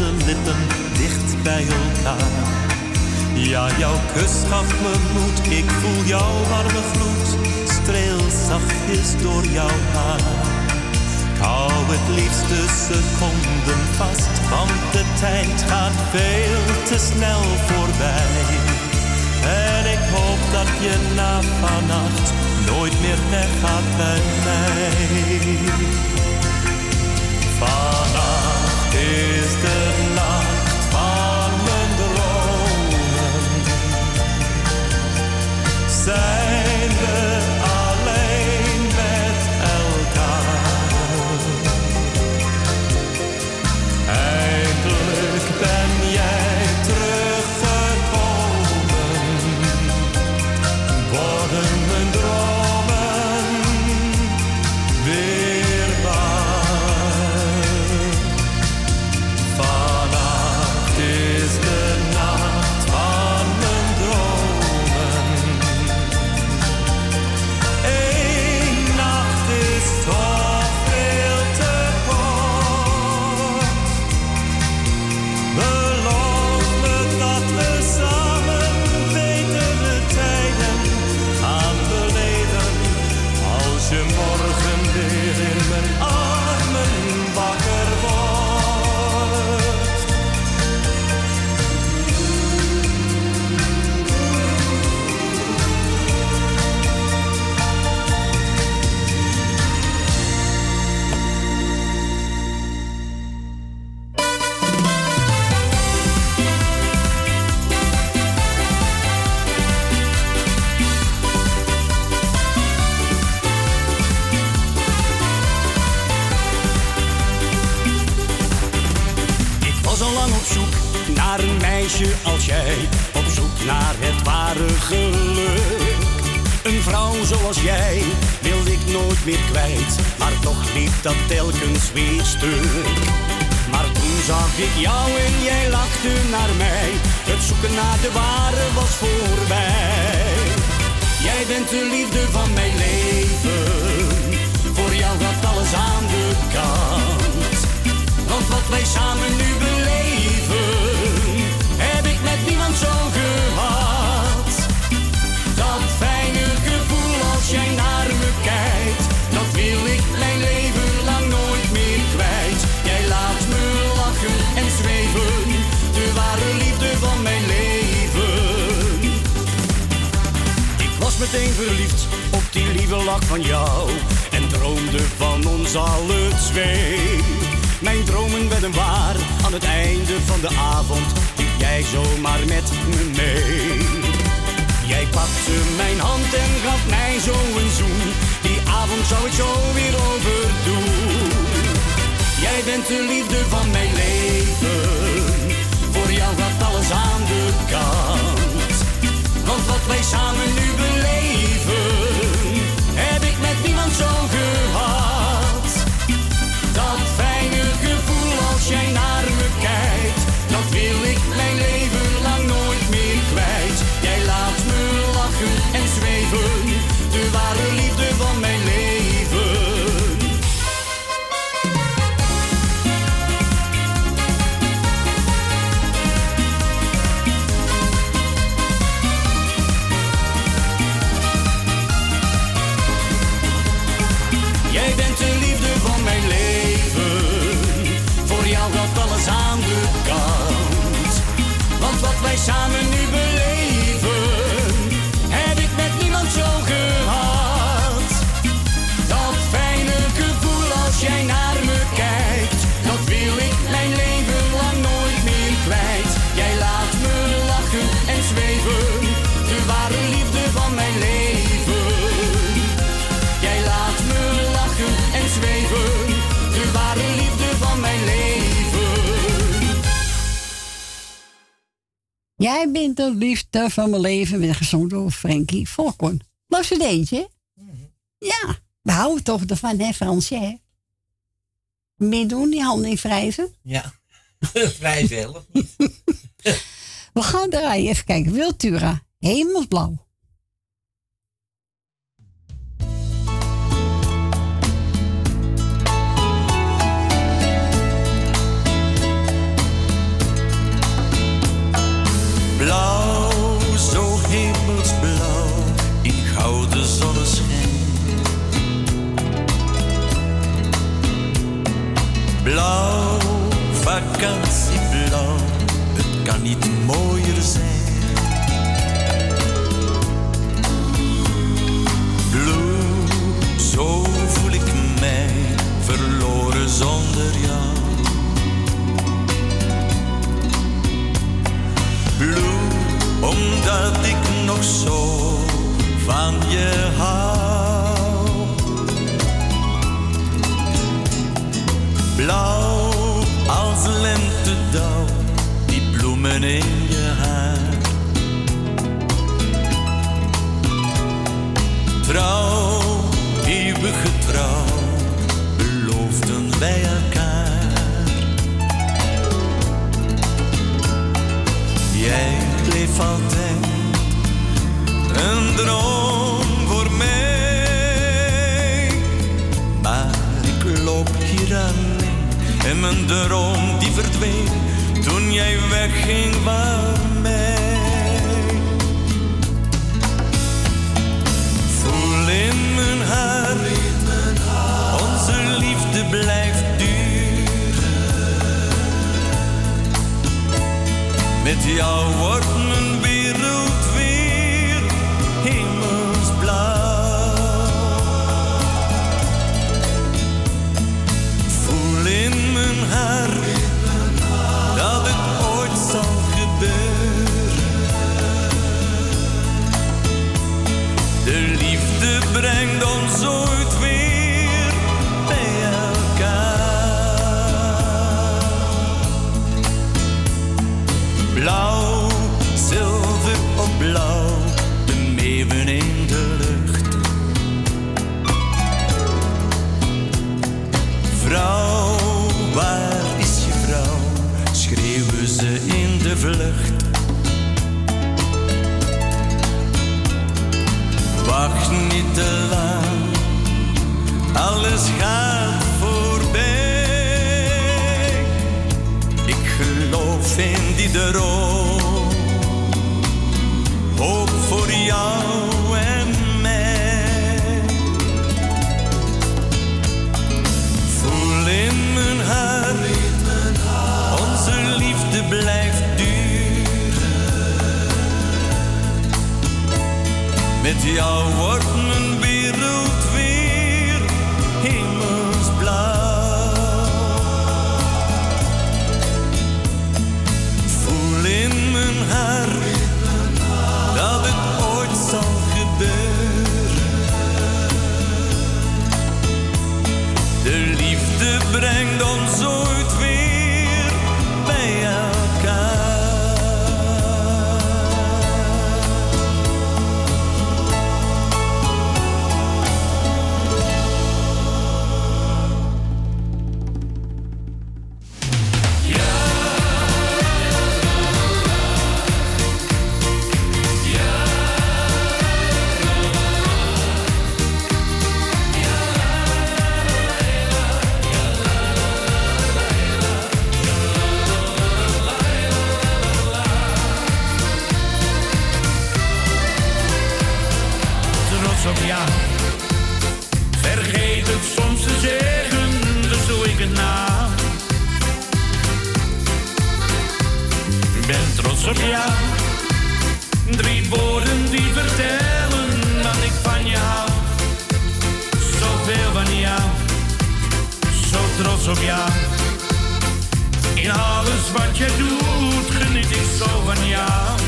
Onze lippen dicht bij elkaar. Ja, jouw kus gaf me moed, ik voel jouw warme gloed. Streel zachtjes door jouw haar. Ik hou het liefste seconden vast, want de tijd gaat veel te snel voorbij. En ik hoop dat je na vannacht nooit meer weggaat bij mij. Is als jij. Op zoek naar het ware geluk. Een vrouw zoals jij wilde ik nooit meer kwijt. Maar toch liep dat telkens weer stuk. Maar toen zag ik jou en jij lachte naar mij. Het zoeken naar de ware was voorbij. Jij bent de liefde van mijn leven. Voor jou gaat alles aan de kant. Want wat wij samen nu beleven, meteen verliefd op die lieve lach van jou en droomde van ons alle twee. Mijn dromen werden waar aan het einde van de avond. Liep jij zomaar met me mee. Jij pakte mijn hand en gaf mij zo een zoen. Die avond zou ik zo weer overdoen. Jij bent de liefde van mijn leven. Voor jou gaat alles aan de kant. Want wat wij samen nu beleven, de liefde van mijn leven. Weer gezongen door Frankie Volkorn. Leuk cd'tje, hè? Ja, we houden toch ervan, hè, Fransje, hè? Meer doen, die handen niet wrijven. Ja, [LAUGHS] vrij zelf. [LAUGHS] We gaan draaien, even kijken. Wiltura, hemelsblauw. Blauw, zo hemelsblauw, in gouden zonneschijn. Blauw, vakantieblauw, het kan niet mooier zijn. Blue, zo omdat ik nog zo van je hou. Blauw als lentedauw, die bloemen in je haar. Trouw, eeuwige trouw, beloofden wij elkaar. Een droom voor mij. Maar ik loop hier alleen en mijn droom die verdween toen jij wegging van mij. Voel in mijn haar, onze liefde blijft Met jou wordt mijn wereld weer hemelsblauw. Voel in mijn haar dat het ooit zal gebeuren. De liefde brengt ons ooit alles gaat voorbij. Ik geloof in die droom, hoop voor jou Met jou wordt mijn wereld weer hemelsblauw. Voel in mijn haar dat het ooit zal gebeuren. De liefde brengt ons ooit Drie woorden die vertellen dat ik van je hou. Zoveel van jou, zo trots op jou. In alles wat je doet, geniet ik zo van jou.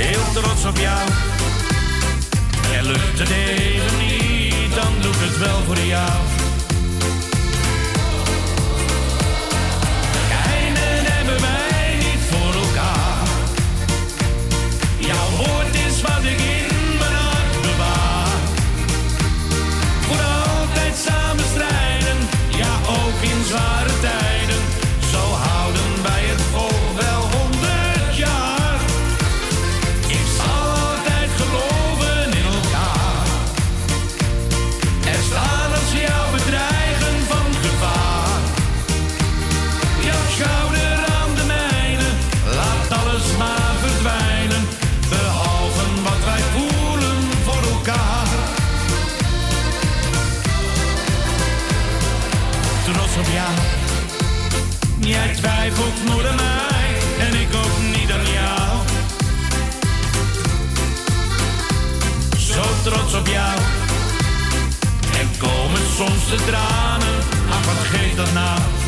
heel trots op jou. En lukt het even niet, dan doe het wel voor jou. Maar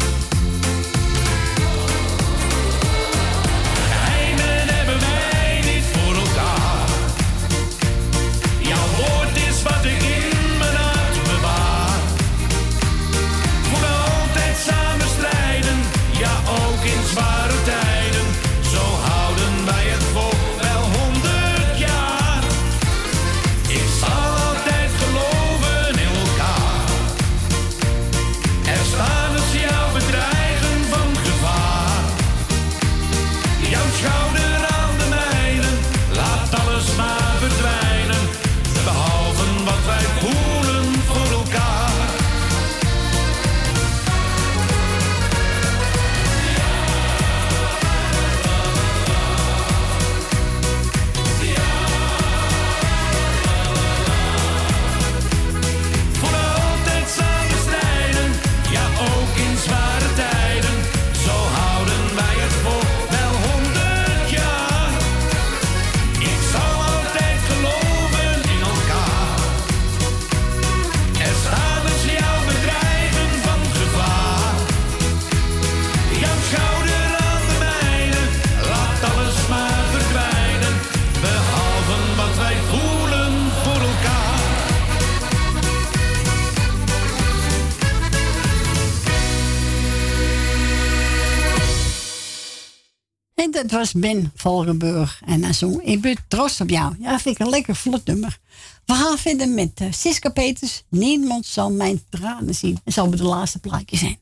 was Ben Valkenburg. En hij zong Ik ben trots op jou. Ja, vind ik een lekker vlot nummer. We gaan verder met eh, Siska Peters. Niemand zal mijn tranen zien. En zal de laatste plaatje zijn.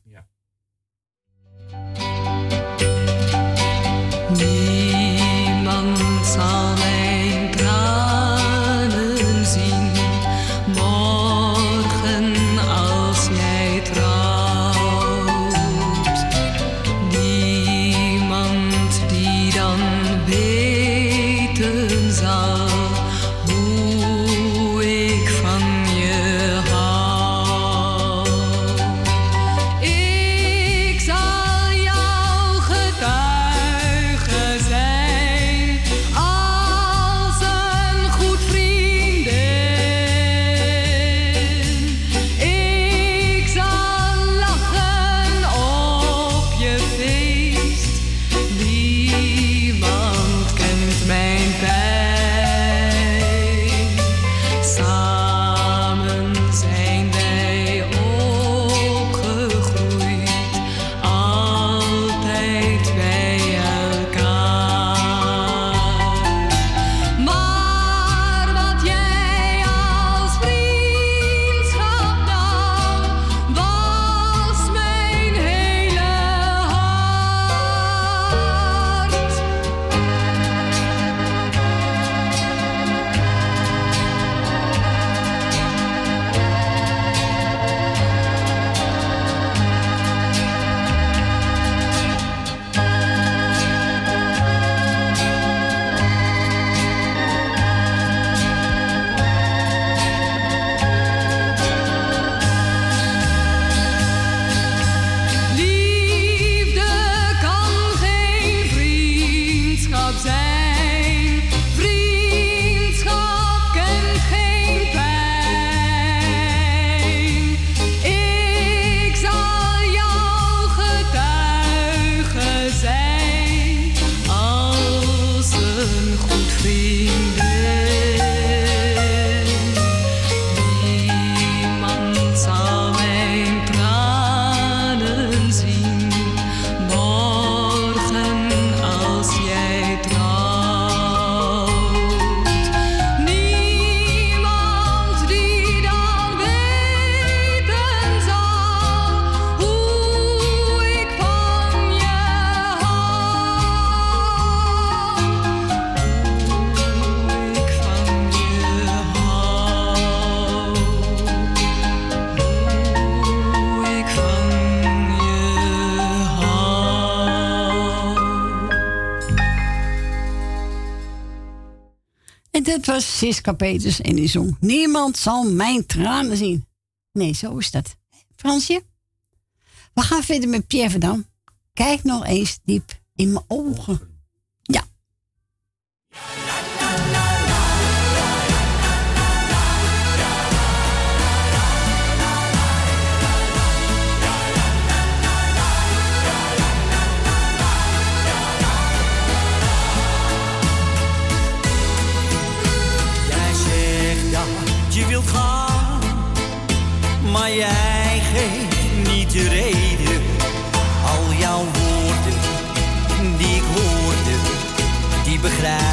Was Siska en die zong Niemand zal mijn tranen zien. Nee, zo is dat. Fransje? We gaan verder met Pierre Verdam. Kijk nog eens diep in mijn ogen. Maar jij geeft niet de reden. Al jouw woorden die ik hoorde, die begrijp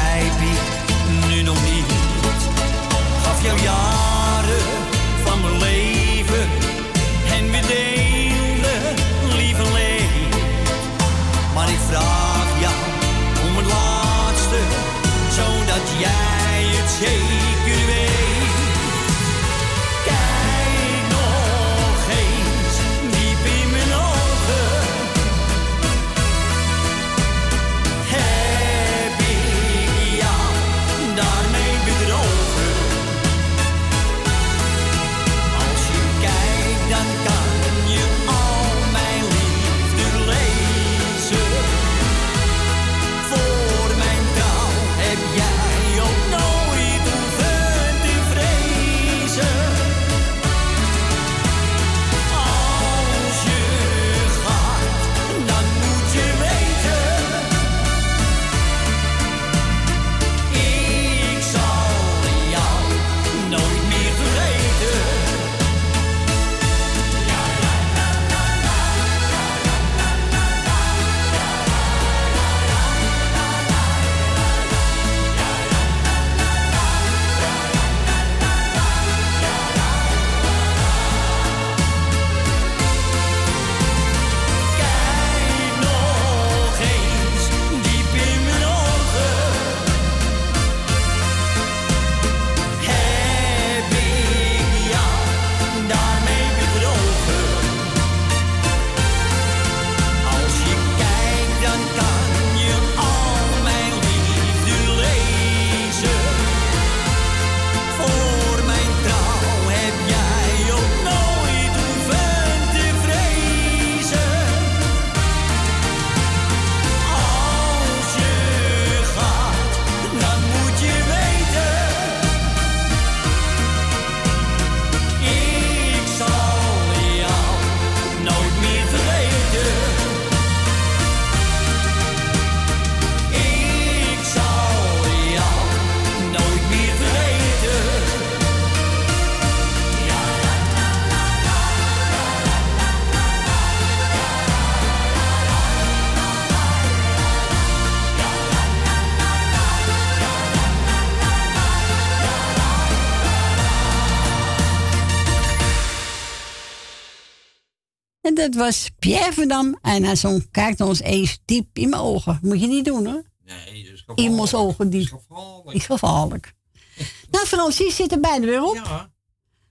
dat was Pierre van Dam. En hij zong, kijk naar ons eens diep in mijn ogen. Moet je niet doen, hoor. Nee, dat is In mijn ogen diep. Is gevaarlijk. [LAUGHS] nou, Frans, hier zitten beide weer op.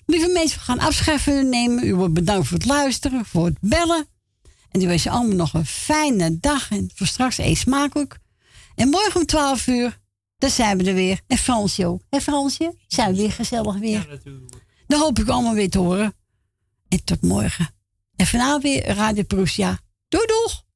Lieve mensen, we gaan afscheid nemen. U wordt bedankt voor het luisteren, voor het bellen. En u wens je allemaal nog een fijne dag. En voor straks eet smakelijk. En morgen om 12 uur, dan zijn we er weer. En Fransje ook. En Fransje, zijn we weer gezellig weer. Dan hoop ik allemaal weer te horen. En tot morgen. En vanavond weer Radio Prussia. Doei doeg!